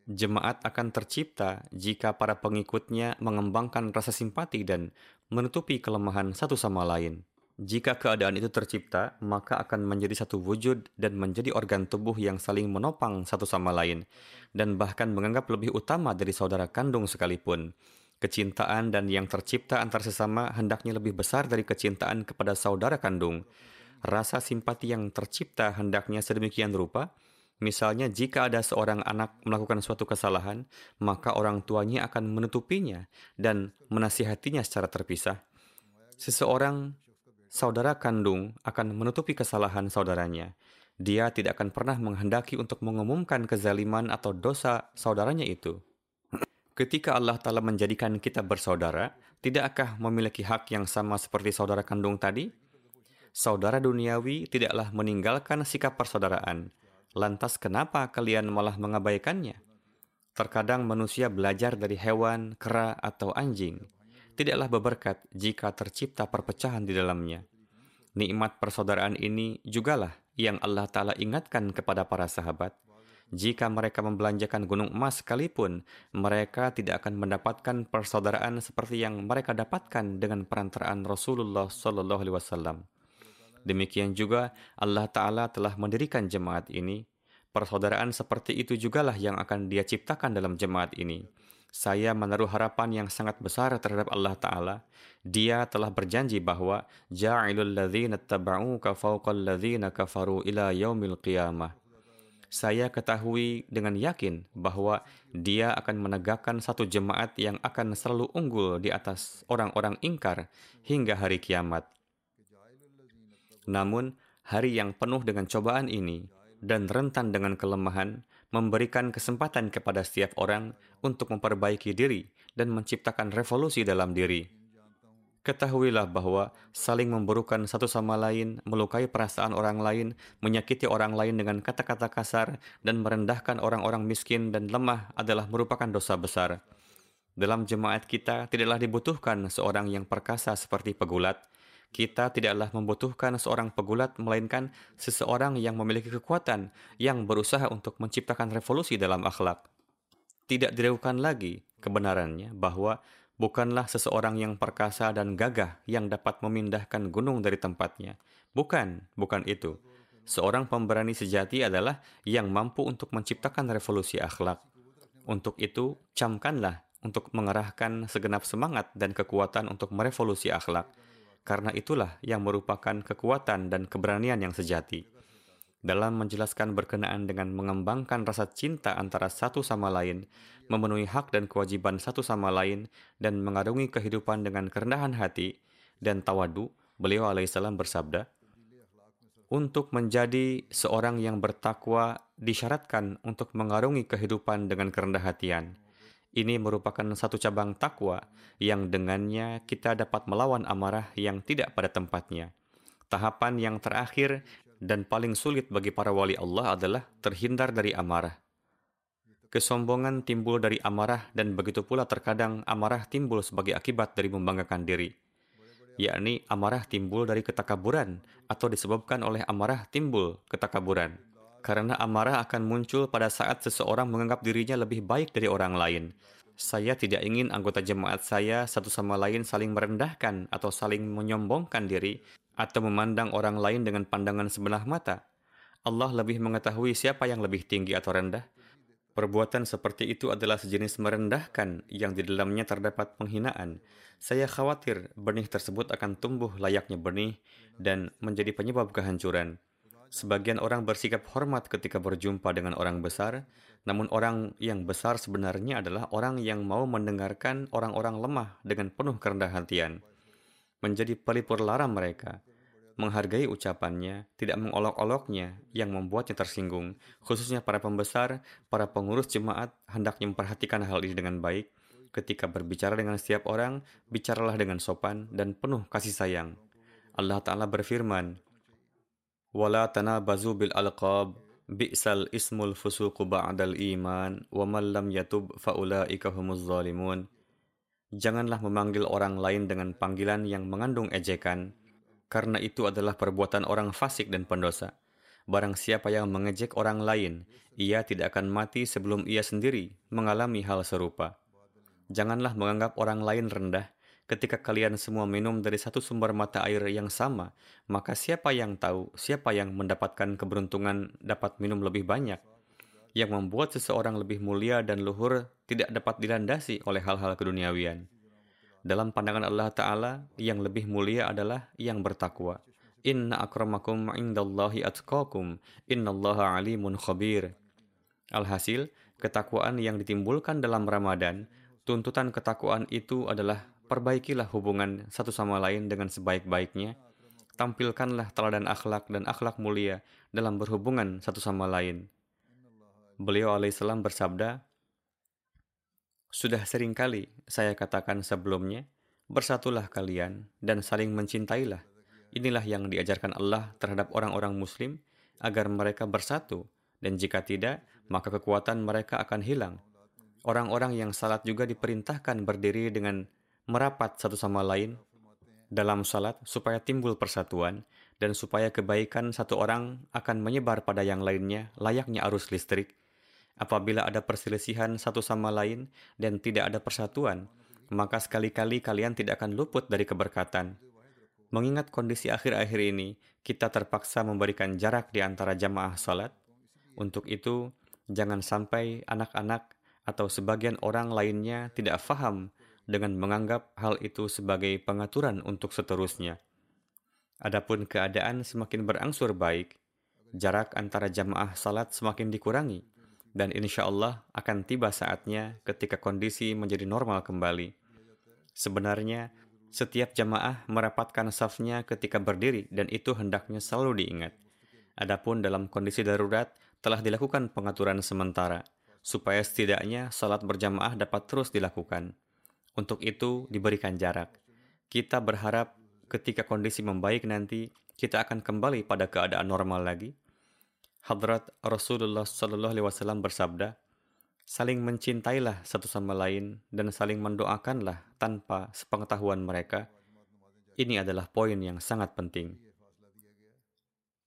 Jemaat akan tercipta jika para pengikutnya mengembangkan rasa simpati dan menutupi kelemahan satu sama lain. Jika keadaan itu tercipta, maka akan menjadi satu wujud dan menjadi organ tubuh yang saling menopang satu sama lain, dan bahkan menganggap lebih utama dari saudara kandung sekalipun. Kecintaan dan yang tercipta antar sesama hendaknya lebih besar dari kecintaan kepada saudara kandung. Rasa simpati yang tercipta hendaknya sedemikian rupa Misalnya, jika ada seorang anak melakukan suatu kesalahan, maka orang tuanya akan menutupinya dan menasihatinya secara terpisah. Seseorang saudara kandung akan menutupi kesalahan saudaranya. Dia tidak akan pernah menghendaki untuk mengumumkan kezaliman atau dosa saudaranya itu. Ketika Allah Ta'ala menjadikan kita bersaudara, tidakkah memiliki hak yang sama seperti saudara kandung tadi? Saudara duniawi tidaklah meninggalkan sikap persaudaraan, Lantas kenapa kalian malah mengabaikannya? Terkadang manusia belajar dari hewan, kera, atau anjing. Tidaklah beberkat jika tercipta perpecahan di dalamnya. Nikmat persaudaraan ini jugalah yang Allah Ta'ala ingatkan kepada para sahabat. Jika mereka membelanjakan gunung emas sekalipun, mereka tidak akan mendapatkan persaudaraan seperti yang mereka dapatkan dengan perantaraan Rasulullah Sallallahu Alaihi Wasallam. Demikian juga Allah Ta'ala telah mendirikan jemaat ini. Persaudaraan seperti itu jugalah yang akan dia ciptakan dalam jemaat ini. Saya menaruh harapan yang sangat besar terhadap Allah Ta'ala. Dia telah berjanji bahwa Ja'ilul ladhina taba'uka fawqal ladhina kafaru ila yaumil qiyamah. Saya ketahui dengan yakin bahwa dia akan menegakkan satu jemaat yang akan selalu unggul di atas orang-orang ingkar hingga hari kiamat. Namun, hari yang penuh dengan cobaan ini dan rentan dengan kelemahan memberikan kesempatan kepada setiap orang untuk memperbaiki diri dan menciptakan revolusi dalam diri. Ketahuilah bahwa saling memburukan satu sama lain, melukai perasaan orang lain, menyakiti orang lain dengan kata-kata kasar, dan merendahkan orang-orang miskin dan lemah adalah merupakan dosa besar. Dalam jemaat kita tidaklah dibutuhkan seorang yang perkasa seperti pegulat, kita tidaklah membutuhkan seorang pegulat, melainkan seseorang yang memiliki kekuatan yang berusaha untuk menciptakan revolusi dalam akhlak. Tidak diragukan lagi kebenarannya bahwa bukanlah seseorang yang perkasa dan gagah yang dapat memindahkan gunung dari tempatnya. Bukan, bukan itu. Seorang pemberani sejati adalah yang mampu untuk menciptakan revolusi akhlak. Untuk itu, camkanlah untuk mengerahkan segenap semangat dan kekuatan untuk merevolusi akhlak karena itulah yang merupakan kekuatan dan keberanian yang sejati. dalam menjelaskan berkenaan dengan mengembangkan rasa cinta antara satu sama lain, memenuhi hak dan kewajiban satu sama lain, dan mengarungi kehidupan dengan kerendahan hati dan tawadu, beliau alaihissalam bersabda, untuk menjadi seorang yang bertakwa disyaratkan untuk mengarungi kehidupan dengan kerendah hatian. Ini merupakan satu cabang takwa yang dengannya kita dapat melawan amarah yang tidak pada tempatnya. Tahapan yang terakhir dan paling sulit bagi para wali Allah adalah terhindar dari amarah. Kesombongan timbul dari amarah dan begitu pula terkadang amarah timbul sebagai akibat dari membanggakan diri. Yakni amarah timbul dari ketakaburan atau disebabkan oleh amarah timbul ketakaburan. Karena amarah akan muncul pada saat seseorang menganggap dirinya lebih baik dari orang lain. Saya tidak ingin anggota jemaat saya satu sama lain saling merendahkan atau saling menyombongkan diri atau memandang orang lain dengan pandangan sebelah mata. Allah lebih mengetahui siapa yang lebih tinggi atau rendah. Perbuatan seperti itu adalah sejenis merendahkan yang di dalamnya terdapat penghinaan. Saya khawatir benih tersebut akan tumbuh layaknya benih dan menjadi penyebab kehancuran. Sebagian orang bersikap hormat ketika berjumpa dengan orang besar, namun orang yang besar sebenarnya adalah orang yang mau mendengarkan orang-orang lemah dengan penuh kerendahan hatian menjadi pelipur lara mereka, menghargai ucapannya, tidak mengolok-oloknya yang membuatnya tersinggung. Khususnya para pembesar, para pengurus jemaat hendaknya memperhatikan hal ini dengan baik. Ketika berbicara dengan setiap orang, bicaralah dengan sopan dan penuh kasih sayang. Allah Ta'ala berfirman, wala tanabazu bil alqab bi'sal ismul بعد ba'dal iman wa man lam yatub faulaika Janganlah memanggil orang lain dengan panggilan yang mengandung ejekan karena itu adalah perbuatan orang fasik dan pendosa. Barang siapa yang mengejek orang lain ia tidak akan mati sebelum ia sendiri mengalami hal serupa. Janganlah menganggap orang lain rendah Ketika kalian semua minum dari satu sumber mata air yang sama, maka siapa yang tahu siapa yang mendapatkan keberuntungan dapat minum lebih banyak? yang membuat seseorang lebih mulia dan luhur tidak dapat dilandasi oleh hal-hal keduniawian. Dalam pandangan Allah Ta'ala, yang lebih mulia adalah yang bertakwa. Inna akramakum indallahi atqakum, innallaha alimun khabir. Alhasil, ketakwaan yang ditimbulkan dalam Ramadan, tuntutan ketakwaan itu adalah perbaikilah hubungan satu sama lain dengan sebaik-baiknya, tampilkanlah teladan akhlak dan akhlak mulia dalam berhubungan satu sama lain beliau alaihissalam bersabda, Sudah sering kali saya katakan sebelumnya, bersatulah kalian dan saling mencintailah. Inilah yang diajarkan Allah terhadap orang-orang muslim agar mereka bersatu dan jika tidak, maka kekuatan mereka akan hilang. Orang-orang yang salat juga diperintahkan berdiri dengan merapat satu sama lain dalam salat supaya timbul persatuan dan supaya kebaikan satu orang akan menyebar pada yang lainnya layaknya arus listrik Apabila ada perselisihan satu sama lain dan tidak ada persatuan, maka sekali-kali kalian tidak akan luput dari keberkatan. Mengingat kondisi akhir-akhir ini, kita terpaksa memberikan jarak di antara jamaah salat. Untuk itu, jangan sampai anak-anak atau sebagian orang lainnya tidak faham dengan menganggap hal itu sebagai pengaturan untuk seterusnya. Adapun keadaan semakin berangsur baik, jarak antara jamaah salat semakin dikurangi, dan insya Allah akan tiba saatnya ketika kondisi menjadi normal kembali. Sebenarnya, setiap jamaah merapatkan safnya ketika berdiri dan itu hendaknya selalu diingat. Adapun dalam kondisi darurat, telah dilakukan pengaturan sementara, supaya setidaknya salat berjamaah dapat terus dilakukan. Untuk itu, diberikan jarak. Kita berharap ketika kondisi membaik nanti, kita akan kembali pada keadaan normal lagi, Hadrat Rasulullah Sallallahu Alaihi Wasallam bersabda, saling mencintailah satu sama lain dan saling mendoakanlah tanpa sepengetahuan mereka. Ini adalah poin yang sangat penting.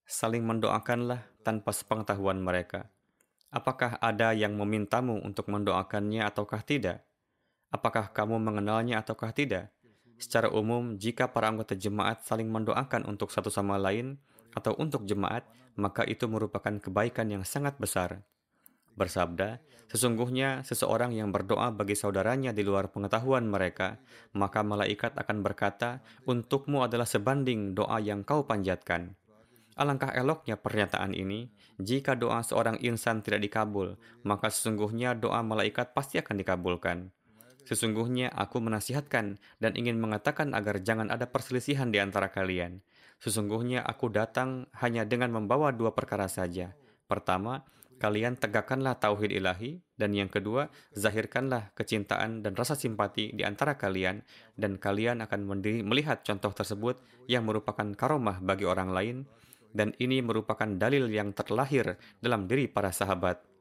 Saling mendoakanlah tanpa sepengetahuan mereka. Apakah ada yang memintamu untuk mendoakannya ataukah tidak? Apakah kamu mengenalnya ataukah tidak? Secara umum, jika para anggota jemaat saling mendoakan untuk satu sama lain atau untuk jemaat, maka itu merupakan kebaikan yang sangat besar. Bersabda, sesungguhnya seseorang yang berdoa bagi saudaranya di luar pengetahuan mereka, maka malaikat akan berkata, untukmu adalah sebanding doa yang kau panjatkan. Alangkah eloknya pernyataan ini, jika doa seorang insan tidak dikabul, maka sesungguhnya doa malaikat pasti akan dikabulkan. Sesungguhnya aku menasihatkan dan ingin mengatakan agar jangan ada perselisihan di antara kalian. Sesungguhnya aku datang hanya dengan membawa dua perkara saja. Pertama, kalian tegakkanlah tauhid ilahi dan yang kedua zahirkanlah kecintaan dan rasa simpati di antara kalian dan kalian akan melihat contoh tersebut yang merupakan karomah bagi orang lain dan ini merupakan dalil yang terlahir dalam diri para sahabat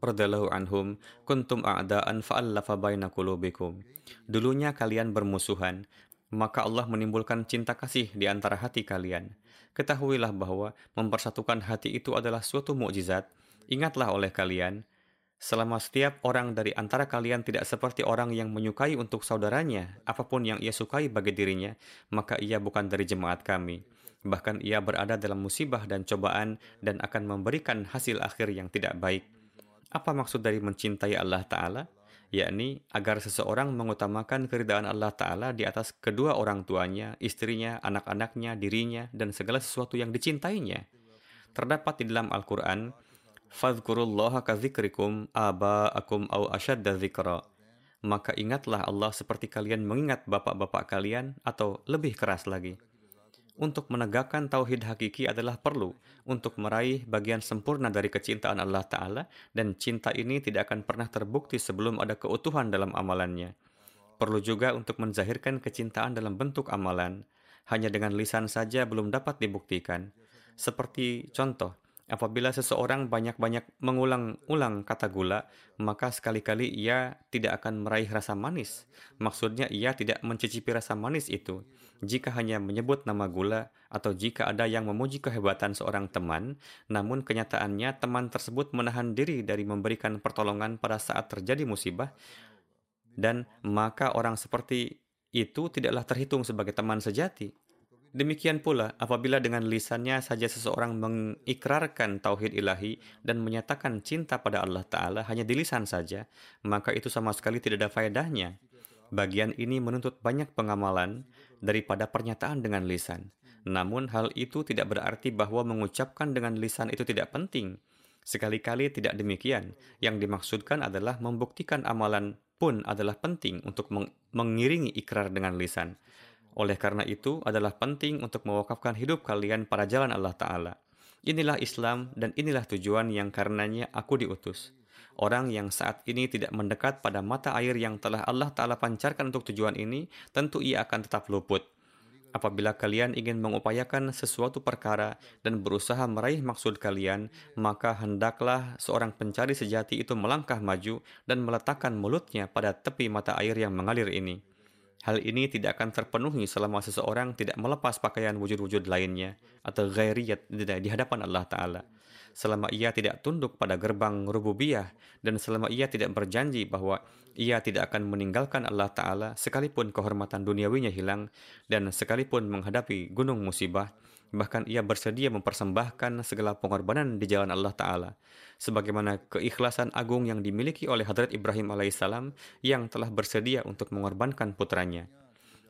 radhiyallahu anhum kuntum a'daan fa'allafa baina qulubikum dulunya kalian bermusuhan maka Allah menimbulkan cinta kasih di antara hati kalian ketahuilah bahwa mempersatukan hati itu adalah suatu mukjizat Ingatlah oleh kalian, selama setiap orang dari antara kalian tidak seperti orang yang menyukai untuk saudaranya, apa pun yang ia sukai bagi dirinya, maka ia bukan dari jemaat kami. Bahkan ia berada dalam musibah dan cobaan dan akan memberikan hasil akhir yang tidak baik. Apa maksud dari mencintai Allah Ta'ala? yakni agar seseorang mengutamakan keridaan Allah Ta'ala di atas kedua orang tuanya, istrinya, anak-anaknya, dirinya, dan segala sesuatu yang dicintainya. Terdapat di dalam Al-Quran, Fadhkurullaha dzikrikum aba'akum au ashadda dzikra. Maka ingatlah Allah seperti kalian mengingat bapak-bapak kalian atau lebih keras lagi. Untuk menegakkan tauhid hakiki adalah perlu untuk meraih bagian sempurna dari kecintaan Allah Ta'ala dan cinta ini tidak akan pernah terbukti sebelum ada keutuhan dalam amalannya. Perlu juga untuk menzahirkan kecintaan dalam bentuk amalan. Hanya dengan lisan saja belum dapat dibuktikan. Seperti contoh, Apabila seseorang banyak-banyak mengulang-ulang kata gula, maka sekali-kali ia tidak akan meraih rasa manis. Maksudnya ia tidak mencicipi rasa manis itu. Jika hanya menyebut nama gula atau jika ada yang memuji kehebatan seorang teman, namun kenyataannya teman tersebut menahan diri dari memberikan pertolongan pada saat terjadi musibah, dan maka orang seperti itu tidaklah terhitung sebagai teman sejati. Demikian pula, apabila dengan lisannya saja seseorang mengikrarkan tauhid ilahi dan menyatakan cinta pada Allah Ta'ala hanya di lisan saja, maka itu sama sekali tidak ada faedahnya. Bagian ini menuntut banyak pengamalan daripada pernyataan dengan lisan. Namun hal itu tidak berarti bahwa mengucapkan dengan lisan itu tidak penting. Sekali-kali tidak demikian. Yang dimaksudkan adalah membuktikan amalan pun adalah penting untuk mengiringi ikrar dengan lisan. Oleh karena itu adalah penting untuk mewakafkan hidup kalian pada jalan Allah Ta'ala. Inilah Islam dan inilah tujuan yang karenanya aku diutus. Orang yang saat ini tidak mendekat pada mata air yang telah Allah Ta'ala pancarkan untuk tujuan ini, tentu ia akan tetap luput. Apabila kalian ingin mengupayakan sesuatu perkara dan berusaha meraih maksud kalian, maka hendaklah seorang pencari sejati itu melangkah maju dan meletakkan mulutnya pada tepi mata air yang mengalir ini. Hal ini tidak akan terpenuhi selama seseorang tidak melepas pakaian wujud-wujud lainnya atau ghairiyat di hadapan Allah Ta'ala. Selama ia tidak tunduk pada gerbang rububiyah dan selama ia tidak berjanji bahwa ia tidak akan meninggalkan Allah Ta'ala sekalipun kehormatan duniawinya hilang dan sekalipun menghadapi gunung musibah, bahkan ia bersedia mempersembahkan segala pengorbanan di jalan Allah Ta'ala sebagaimana keikhlasan agung yang dimiliki oleh Hadrat Ibrahim alaihissalam yang telah bersedia untuk mengorbankan putranya.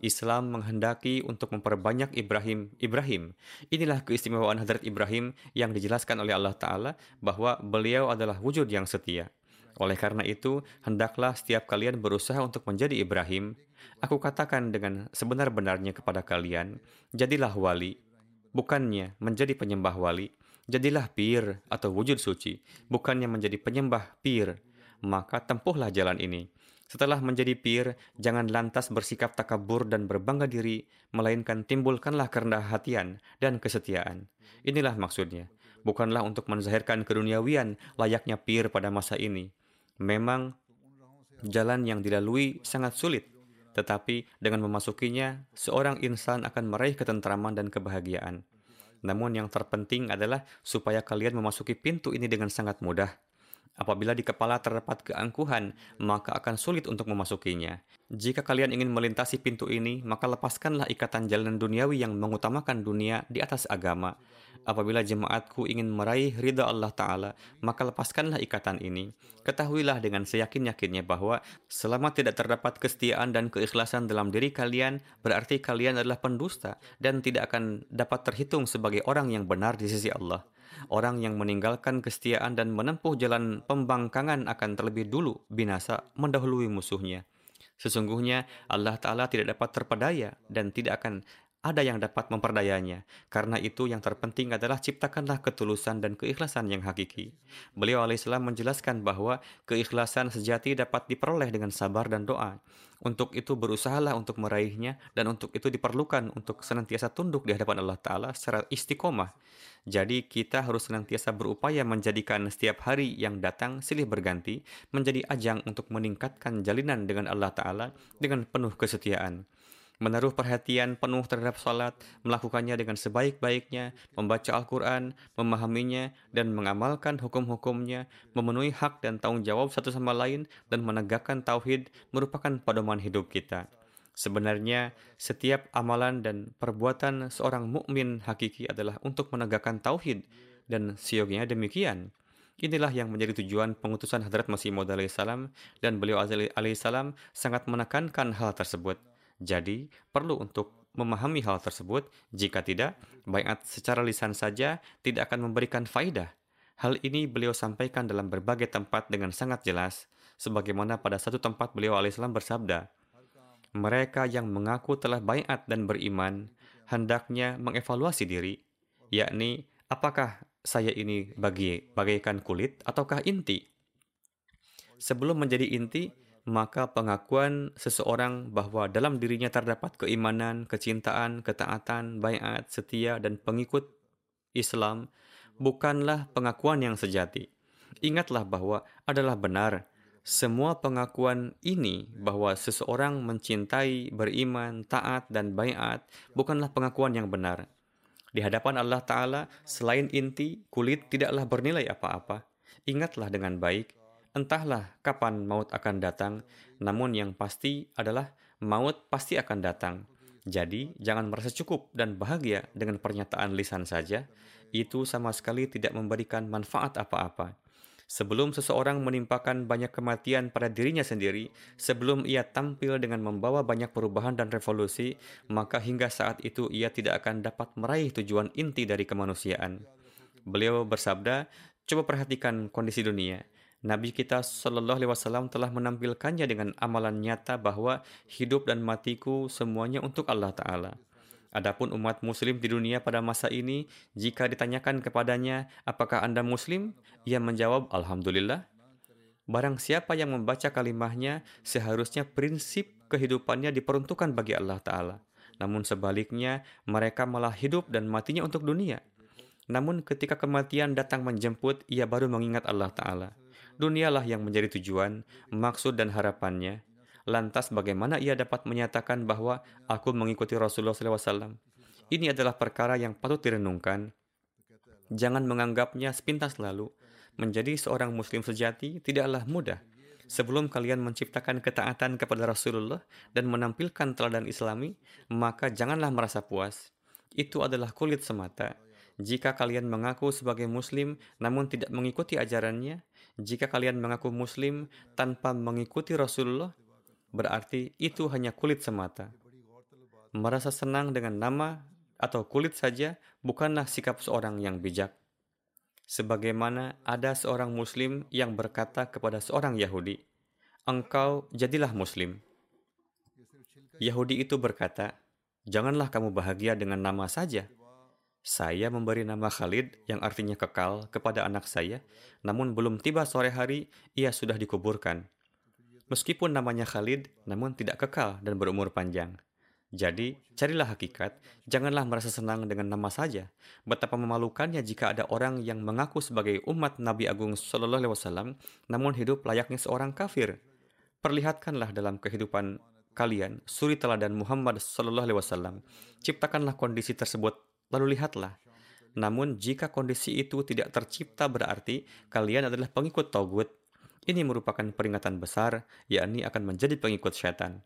Islam menghendaki untuk memperbanyak Ibrahim. Ibrahim, inilah keistimewaan Hadrat Ibrahim yang dijelaskan oleh Allah Ta'ala bahwa beliau adalah wujud yang setia. Oleh karena itu, hendaklah setiap kalian berusaha untuk menjadi Ibrahim. Aku katakan dengan sebenar-benarnya kepada kalian, jadilah wali, bukannya menjadi penyembah wali, Jadilah pir atau wujud suci, bukannya menjadi penyembah pir. Maka tempuhlah jalan ini. Setelah menjadi pir, jangan lantas bersikap takabur dan berbangga diri, melainkan timbulkanlah kerendah hatian dan kesetiaan. Inilah maksudnya. Bukanlah untuk menzahirkan keduniawian layaknya pir pada masa ini. Memang jalan yang dilalui sangat sulit, tetapi dengan memasukinya, seorang insan akan meraih ketentraman dan kebahagiaan. Namun yang terpenting adalah supaya kalian memasuki pintu ini dengan sangat mudah. Apabila di kepala terdapat keangkuhan, maka akan sulit untuk memasukinya. Jika kalian ingin melintasi pintu ini, maka lepaskanlah ikatan jalan duniawi yang mengutamakan dunia di atas agama. Apabila jemaatku ingin meraih ridha Allah Ta'ala, maka lepaskanlah ikatan ini. Ketahuilah dengan seyakin-yakinnya bahwa selama tidak terdapat kesetiaan dan keikhlasan dalam diri kalian, berarti kalian adalah pendusta dan tidak akan dapat terhitung sebagai orang yang benar di sisi Allah. Orang yang meninggalkan kesetiaan dan menempuh jalan pembangkangan akan terlebih dulu binasa mendahului musuhnya. Sesungguhnya Allah Ta'ala tidak dapat terpedaya dan tidak akan ada yang dapat memperdayanya. Karena itu yang terpenting adalah ciptakanlah ketulusan dan keikhlasan yang hakiki. Beliau alaihissalam menjelaskan bahwa keikhlasan sejati dapat diperoleh dengan sabar dan doa. Untuk itu berusahalah untuk meraihnya dan untuk itu diperlukan untuk senantiasa tunduk di hadapan Allah Ta'ala secara istiqomah. Jadi kita harus senantiasa berupaya menjadikan setiap hari yang datang silih berganti menjadi ajang untuk meningkatkan jalinan dengan Allah Ta'ala dengan penuh kesetiaan menaruh perhatian penuh terhadap salat, melakukannya dengan sebaik-baiknya, membaca Al-Quran, memahaminya, dan mengamalkan hukum-hukumnya, memenuhi hak dan tanggung jawab satu sama lain, dan menegakkan tauhid merupakan pedoman hidup kita. Sebenarnya, setiap amalan dan perbuatan seorang mukmin hakiki adalah untuk menegakkan tauhid, dan sioginya demikian. Inilah yang menjadi tujuan pengutusan Hadrat Masih Maud alaihissalam dan beliau alaihissalam sangat menekankan hal tersebut. Jadi, perlu untuk memahami hal tersebut. Jika tidak, bayat secara lisan saja tidak akan memberikan faidah. Hal ini beliau sampaikan dalam berbagai tempat dengan sangat jelas, sebagaimana pada satu tempat beliau alaihissalam bersabda, mereka yang mengaku telah bayat dan beriman, hendaknya mengevaluasi diri, yakni apakah saya ini bagi bagaikan kulit ataukah inti. Sebelum menjadi inti, maka pengakuan seseorang bahwa dalam dirinya terdapat keimanan, kecintaan, ketaatan, bayat, setia, dan pengikut Islam bukanlah pengakuan yang sejati. Ingatlah bahwa adalah benar semua pengakuan ini bahwa seseorang mencintai, beriman, taat, dan bayat bukanlah pengakuan yang benar. Di hadapan Allah Ta'ala, selain inti, kulit tidaklah bernilai apa-apa. Ingatlah dengan baik Entahlah kapan maut akan datang, namun yang pasti adalah maut pasti akan datang. Jadi, jangan merasa cukup dan bahagia dengan pernyataan lisan saja. Itu sama sekali tidak memberikan manfaat apa-apa. Sebelum seseorang menimpakan banyak kematian pada dirinya sendiri, sebelum ia tampil dengan membawa banyak perubahan dan revolusi, maka hingga saat itu ia tidak akan dapat meraih tujuan inti dari kemanusiaan. Beliau bersabda, "Coba perhatikan kondisi dunia. Nabi kita Shallallahu Alaihi Wasallam telah menampilkannya dengan amalan nyata bahwa hidup dan matiku semuanya untuk Allah Taala. Adapun umat Muslim di dunia pada masa ini, jika ditanyakan kepadanya, apakah anda Muslim? Ia menjawab, Alhamdulillah. Barang siapa yang membaca kalimahnya, seharusnya prinsip kehidupannya diperuntukkan bagi Allah Ta'ala. Namun sebaliknya, mereka malah hidup dan matinya untuk dunia. Namun ketika kematian datang menjemput, ia baru mengingat Allah Ta'ala. Dunialah yang menjadi tujuan, maksud dan harapannya. Lantas bagaimana ia dapat menyatakan bahwa aku mengikuti Rasulullah SAW? Ini adalah perkara yang patut direnungkan. Jangan menganggapnya sepintas lalu. Menjadi seorang muslim sejati tidaklah mudah. Sebelum kalian menciptakan ketaatan kepada Rasulullah dan menampilkan teladan islami, maka janganlah merasa puas. Itu adalah kulit semata. Jika kalian mengaku sebagai muslim namun tidak mengikuti ajarannya, jika kalian mengaku Muslim tanpa mengikuti Rasulullah, berarti itu hanya kulit semata. Merasa senang dengan nama atau kulit saja bukanlah sikap seorang yang bijak. Sebagaimana ada seorang Muslim yang berkata kepada seorang Yahudi, "Engkau jadilah Muslim." Yahudi itu berkata, "Janganlah kamu bahagia dengan nama saja." Saya memberi nama Khalid yang artinya kekal kepada anak saya, namun belum tiba sore hari ia sudah dikuburkan. Meskipun namanya Khalid, namun tidak kekal dan berumur panjang. Jadi, carilah hakikat, janganlah merasa senang dengan nama saja. Betapa memalukannya jika ada orang yang mengaku sebagai umat Nabi Agung Shallallahu Alaihi Wasallam, namun hidup layaknya seorang kafir. Perlihatkanlah dalam kehidupan kalian suri teladan Muhammad Shallallahu Alaihi Wasallam. Ciptakanlah kondisi tersebut Lalu lihatlah, Namun jika kondisi itu tidak tercipta berarti kalian adalah pengikut Togut. Ini merupakan peringatan besar, yakni akan menjadi pengikut syaitan.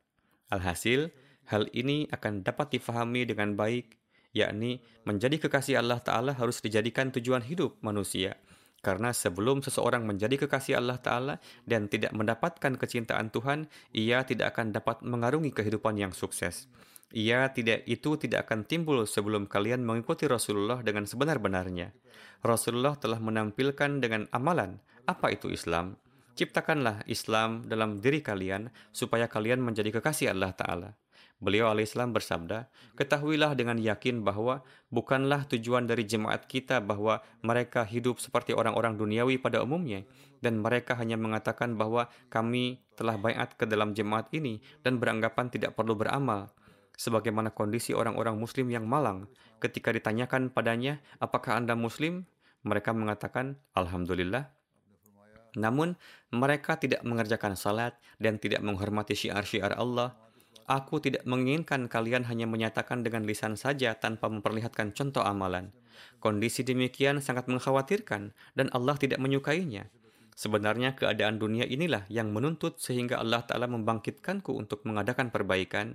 Alhasil, hal ini akan dapat difahami dengan baik, yakni menjadi kekasih Allah Ta'ala harus dijadikan tujuan hidup manusia. Karena sebelum seseorang menjadi kekasih Allah Ta'ala dan tidak mendapatkan kecintaan Tuhan, ia tidak akan dapat mengarungi kehidupan yang sukses. Ia tidak itu tidak akan timbul sebelum kalian mengikuti Rasulullah dengan sebenar-benarnya. Rasulullah telah menampilkan dengan amalan apa itu Islam. Ciptakanlah Islam dalam diri kalian supaya kalian menjadi kekasih Allah Ta'ala. Beliau alaihissalam bersabda, Ketahuilah dengan yakin bahwa bukanlah tujuan dari jemaat kita bahwa mereka hidup seperti orang-orang duniawi pada umumnya, dan mereka hanya mengatakan bahwa kami telah bayat ke dalam jemaat ini dan beranggapan tidak perlu beramal sebagaimana kondisi orang-orang muslim yang malang ketika ditanyakan padanya, apakah Anda muslim? Mereka mengatakan, Alhamdulillah. Namun, mereka tidak mengerjakan salat dan tidak menghormati syiar-syiar Allah. Aku tidak menginginkan kalian hanya menyatakan dengan lisan saja tanpa memperlihatkan contoh amalan. Kondisi demikian sangat mengkhawatirkan dan Allah tidak menyukainya. Sebenarnya keadaan dunia inilah yang menuntut sehingga Allah Ta'ala membangkitkanku untuk mengadakan perbaikan.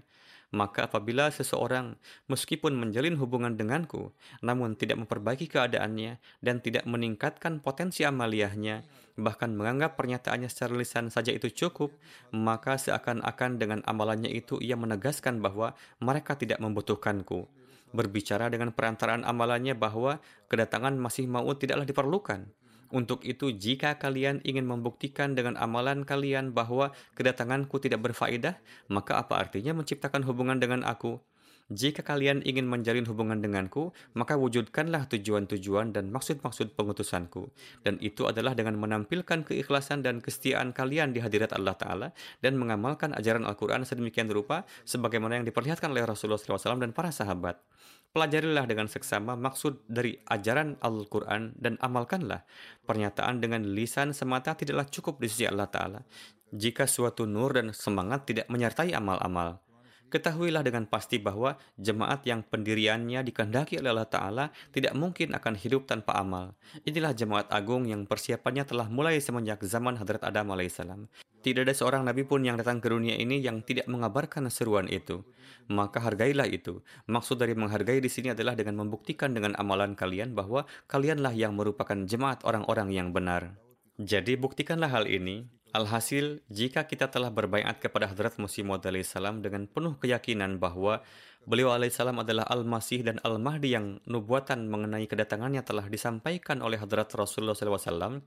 Maka apabila seseorang meskipun menjalin hubungan denganku, namun tidak memperbaiki keadaannya dan tidak meningkatkan potensi amaliyahnya, bahkan menganggap pernyataannya secara lisan saja itu cukup, maka seakan-akan dengan amalannya itu ia menegaskan bahwa mereka tidak membutuhkanku. Berbicara dengan perantaraan amalannya bahwa kedatangan masih mau tidaklah diperlukan untuk itu, jika kalian ingin membuktikan dengan amalan kalian bahwa kedatanganku tidak berfaedah, maka apa artinya menciptakan hubungan dengan aku? Jika kalian ingin menjalin hubungan denganku, maka wujudkanlah tujuan-tujuan dan maksud-maksud pengutusanku. Dan itu adalah dengan menampilkan keikhlasan dan kesetiaan kalian di hadirat Allah Ta'ala dan mengamalkan ajaran Al-Quran sedemikian rupa sebagaimana yang diperlihatkan oleh Rasulullah SAW dan para sahabat. Pelajarilah dengan seksama maksud dari ajaran Al-Quran dan amalkanlah. Pernyataan dengan lisan semata tidaklah cukup di sisi Allah Ta'ala. Jika suatu nur dan semangat tidak menyertai amal-amal, Ketahuilah dengan pasti bahwa jemaat yang pendiriannya dikehendaki oleh Allah Ta'ala tidak mungkin akan hidup tanpa amal. Inilah jemaat agung yang persiapannya telah mulai semenjak zaman Hadrat Adam alaihissalam. Tidak ada seorang nabi pun yang datang ke dunia ini yang tidak mengabarkan seruan itu. Maka hargailah itu. Maksud dari menghargai di sini adalah dengan membuktikan dengan amalan kalian bahwa kalianlah yang merupakan jemaat orang-orang yang benar. Jadi buktikanlah hal ini Alhasil, jika kita telah berbaikat kepada Hadrat Musi Maud salam dengan penuh keyakinan bahwa beliau alaihissalam adalah Al-Masih dan Al-Mahdi yang nubuatan mengenai kedatangannya telah disampaikan oleh Hadrat Rasulullah SAW,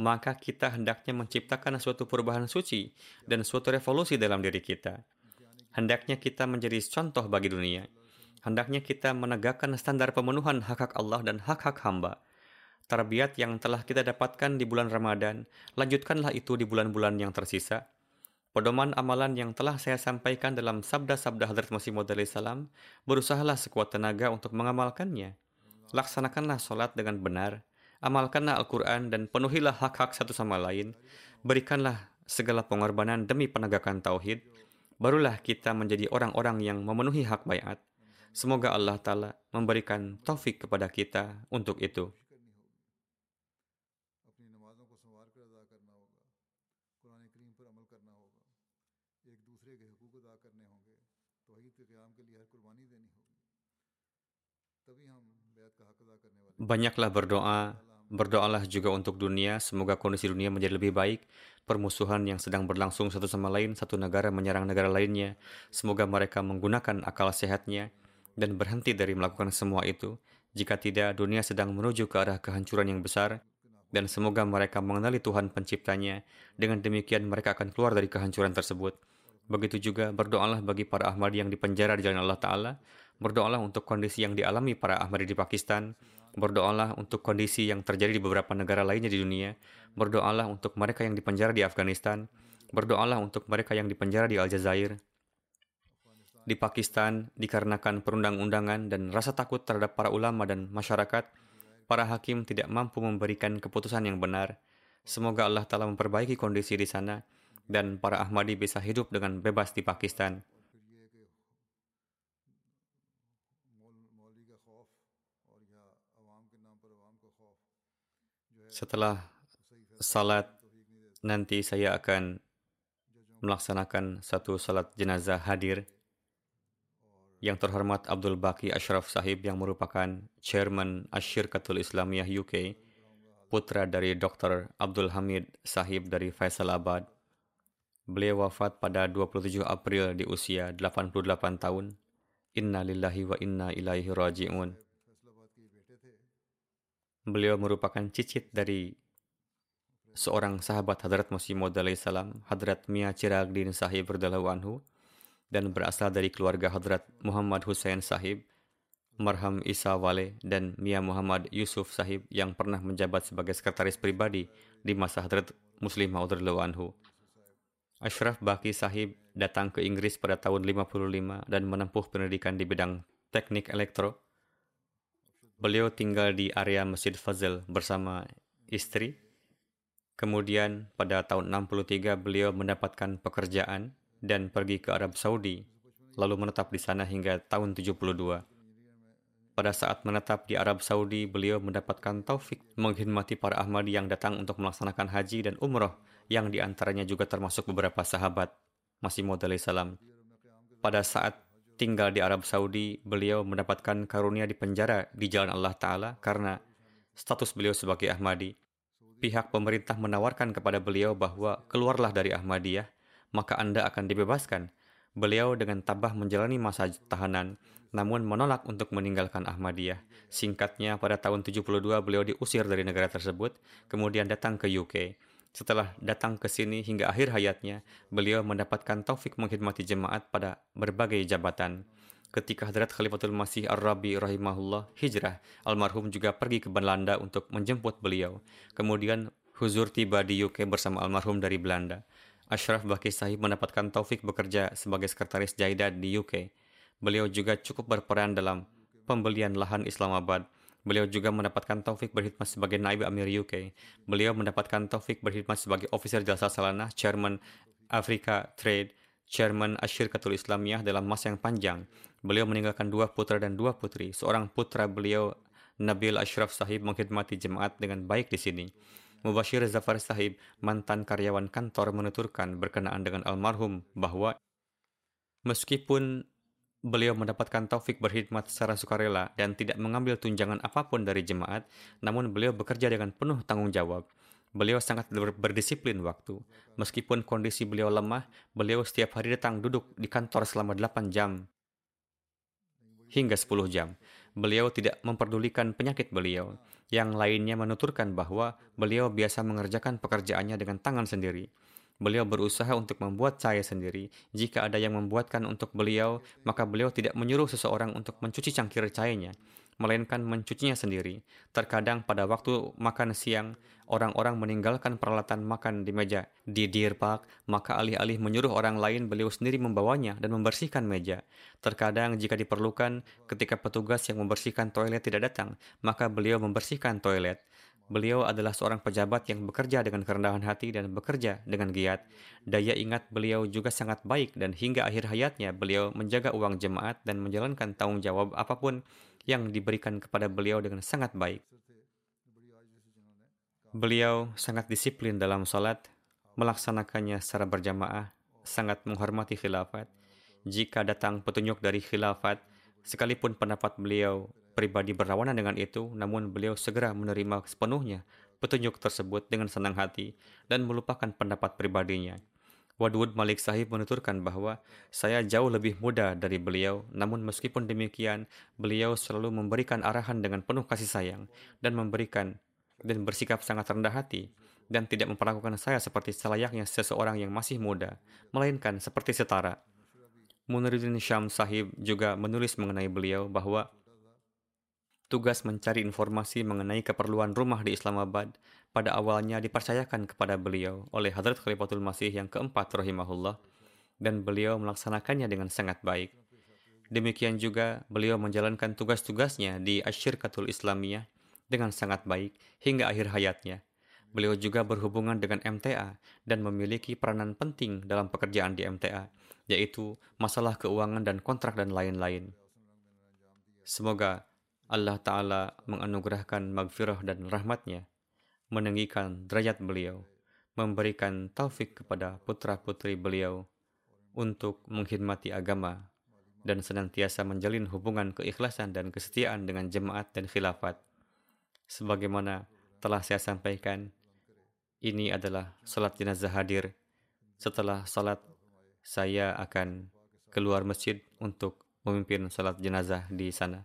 maka kita hendaknya menciptakan suatu perubahan suci dan suatu revolusi dalam diri kita. Hendaknya kita menjadi contoh bagi dunia. Hendaknya kita menegakkan standar pemenuhan hak-hak Allah dan hak-hak hamba Tarbiyat yang telah kita dapatkan di bulan Ramadan, lanjutkanlah itu di bulan-bulan yang tersisa. Pedoman amalan yang telah saya sampaikan dalam sabda-sabda Hadrat Masih Maud salam, berusahalah sekuat tenaga untuk mengamalkannya. Laksanakanlah sholat dengan benar, amalkanlah Al-Quran dan penuhilah hak-hak satu sama lain. Berikanlah segala pengorbanan demi penegakan tauhid. Barulah kita menjadi orang-orang yang memenuhi hak bayat. Semoga Allah Ta'ala memberikan taufik kepada kita untuk itu. Banyaklah berdoa, berdoalah juga untuk dunia, semoga kondisi dunia menjadi lebih baik. Permusuhan yang sedang berlangsung satu sama lain, satu negara menyerang negara lainnya, semoga mereka menggunakan akal sehatnya dan berhenti dari melakukan semua itu. Jika tidak, dunia sedang menuju ke arah kehancuran yang besar, dan semoga mereka mengenali Tuhan penciptanya. Dengan demikian mereka akan keluar dari kehancuran tersebut. Begitu juga berdoalah bagi para Ahmadi yang dipenjara di jalan Allah Ta'ala. Berdoalah untuk kondisi yang dialami para Ahmadi di Pakistan Berdoalah untuk kondisi yang terjadi di beberapa negara lainnya di dunia. Berdoalah untuk mereka yang dipenjara di Afghanistan. Berdoalah untuk mereka yang dipenjara di Aljazair. Di Pakistan, dikarenakan perundang-undangan dan rasa takut terhadap para ulama dan masyarakat, para hakim tidak mampu memberikan keputusan yang benar. Semoga Allah Ta'ala memperbaiki kondisi di sana dan para Ahmadi bisa hidup dengan bebas di Pakistan. Setelah salat nanti saya akan melaksanakan satu salat jenazah hadir yang terhormat Abdul Baki Ashraf Sahib yang merupakan Chairman Asyirkatul Islamiyah UK, putra dari Dr. Abdul Hamid Sahib dari Faisalabad. Beliau wafat pada 27 April di usia 88 tahun. Inna lillahi wa inna ilaihi raji'un. Beliau merupakan cicit dari seorang sahabat Hadrat Masih Maud salam, Hadrat Mia Chiragdin Sahib radhiyallahu anhu, dan berasal dari keluarga Hadrat Muhammad Hussein Sahib, Marham Isa Wale, dan Mia Muhammad Yusuf Sahib yang pernah menjabat sebagai sekretaris pribadi di masa Hadrat Muslim Maud anhu. Ashraf Baki Sahib datang ke Inggris pada tahun 55 dan menempuh pendidikan di bidang teknik elektro. Beliau tinggal di area Masjid Fazil bersama istri. Kemudian pada tahun 63 beliau mendapatkan pekerjaan dan pergi ke Arab Saudi, lalu menetap di sana hingga tahun 72. Pada saat menetap di Arab Saudi, beliau mendapatkan taufik menghormati para Ahmadi yang datang untuk melaksanakan haji dan umroh, yang di antaranya juga termasuk beberapa sahabat, Masih salam. Pada saat tinggal di Arab Saudi, beliau mendapatkan karunia di penjara di jalan Allah Ta'ala karena status beliau sebagai Ahmadi. Pihak pemerintah menawarkan kepada beliau bahwa keluarlah dari Ahmadiyah maka Anda akan dibebaskan. Beliau dengan tabah menjalani masa tahanan, namun menolak untuk meninggalkan Ahmadiyah. Singkatnya, pada tahun 72 beliau diusir dari negara tersebut, kemudian datang ke UK. Setelah datang ke sini hingga akhir hayatnya, beliau mendapatkan taufik menghidmati jemaat pada berbagai jabatan. Ketika Hadrat Khalifatul Masih Ar-Rabi rahimahullah hijrah, almarhum juga pergi ke Belanda untuk menjemput beliau. Kemudian Huzur tiba di UK bersama almarhum dari Belanda. Ashraf Baki Sahib mendapatkan taufik bekerja sebagai sekretaris Jaidad di UK. Beliau juga cukup berperan dalam pembelian lahan Islamabad. Beliau juga mendapatkan taufik berkhidmat sebagai naib Amir UK. Beliau mendapatkan taufik berkhidmat sebagai officer jasa salanah, chairman Africa Trade, chairman Asyirkatul Islamiyah dalam masa yang panjang. Beliau meninggalkan dua putra dan dua putri. Seorang putra beliau, Nabil Ashraf Sahib, mengkhidmati jemaat dengan baik di sini. Mubashir Zafar Sahib, mantan karyawan kantor menuturkan berkenaan dengan almarhum bahwa meskipun beliau mendapatkan taufik berkhidmat secara sukarela dan tidak mengambil tunjangan apa pun dari jemaat, namun beliau bekerja dengan penuh tanggung jawab. Beliau sangat berdisiplin waktu. Meskipun kondisi beliau lemah, beliau setiap hari datang duduk di kantor selama 8 jam hingga 10 jam. Beliau tidak memperdulikan penyakit beliau. Yang lainnya menuturkan bahwa beliau biasa mengerjakan pekerjaannya dengan tangan sendiri. Beliau berusaha untuk membuat cahaya sendiri. Jika ada yang membuatkan untuk beliau, maka beliau tidak menyuruh seseorang untuk mencuci cangkir cahayanya, melainkan mencucinya sendiri. Terkadang pada waktu makan siang, orang-orang meninggalkan peralatan makan di meja di Deer Park, maka alih-alih menyuruh orang lain, beliau sendiri membawanya dan membersihkan meja. Terkadang jika diperlukan, ketika petugas yang membersihkan toilet tidak datang, maka beliau membersihkan toilet. Beliau adalah seorang pejabat yang bekerja dengan kerendahan hati dan bekerja dengan giat. Daya ingat beliau juga sangat baik dan hingga akhir hayatnya beliau menjaga uang jemaat dan menjalankan tanggung jawab apa pun yang diberikan kepada beliau dengan sangat baik. Beliau sangat disiplin dalam salat, melaksanakannya secara berjamaah, sangat menghormati khilafat. Jika datang petunjuk dari khilafat, sekalipun pendapat beliau pribadi berlawanan dengan itu, namun beliau segera menerima sepenuhnya petunjuk tersebut dengan senang hati dan melupakan pendapat pribadinya. Wadud Malik Sahib menuturkan bahwa saya jauh lebih muda dari beliau, namun meskipun demikian, beliau selalu memberikan arahan dengan penuh kasih sayang dan memberikan dan bersikap sangat rendah hati dan tidak memperlakukan saya seperti selayaknya seseorang yang masih muda, melainkan seperti setara. Muniruddin Syam Sahib juga menulis mengenai beliau bahwa Tugas mencari informasi mengenai keperluan rumah di Islamabad pada awalnya dipercayakan kepada beliau oleh Hadrat Khalifatul Masih yang keempat rahimahullah dan beliau melaksanakannya dengan sangat baik. Demikian juga beliau menjalankan tugas-tugasnya di Asyirkatul Islamiyah dengan sangat baik hingga akhir hayatnya. Beliau juga berhubungan dengan MTA dan memiliki peranan penting dalam pekerjaan di MTA, yaitu masalah keuangan dan kontrak dan lain-lain. Semoga Allah Ta'ala menganugerahkan magfirah dan rahmatnya, meninggikan derajat beliau, memberikan taufik kepada putra-putri beliau untuk mengkhidmati agama dan senantiasa menjalin hubungan keikhlasan dan kesetiaan dengan jemaat dan khilafat. Sebagaimana telah saya sampaikan, ini adalah salat jenazah hadir. Setelah salat, saya akan keluar masjid untuk memimpin salat jenazah di sana.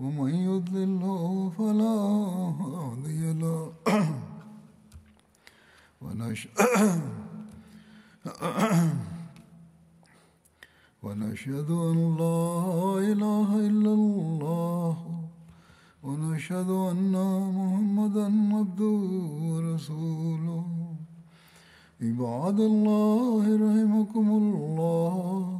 ومن يضلل فلا هادي له. ونشهد أن لا إله إلا الله. ونشهد أن محمدا عبده ورسوله. عباد الله رحمكم الله.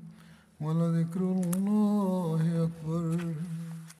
ولذكر الله أكبر.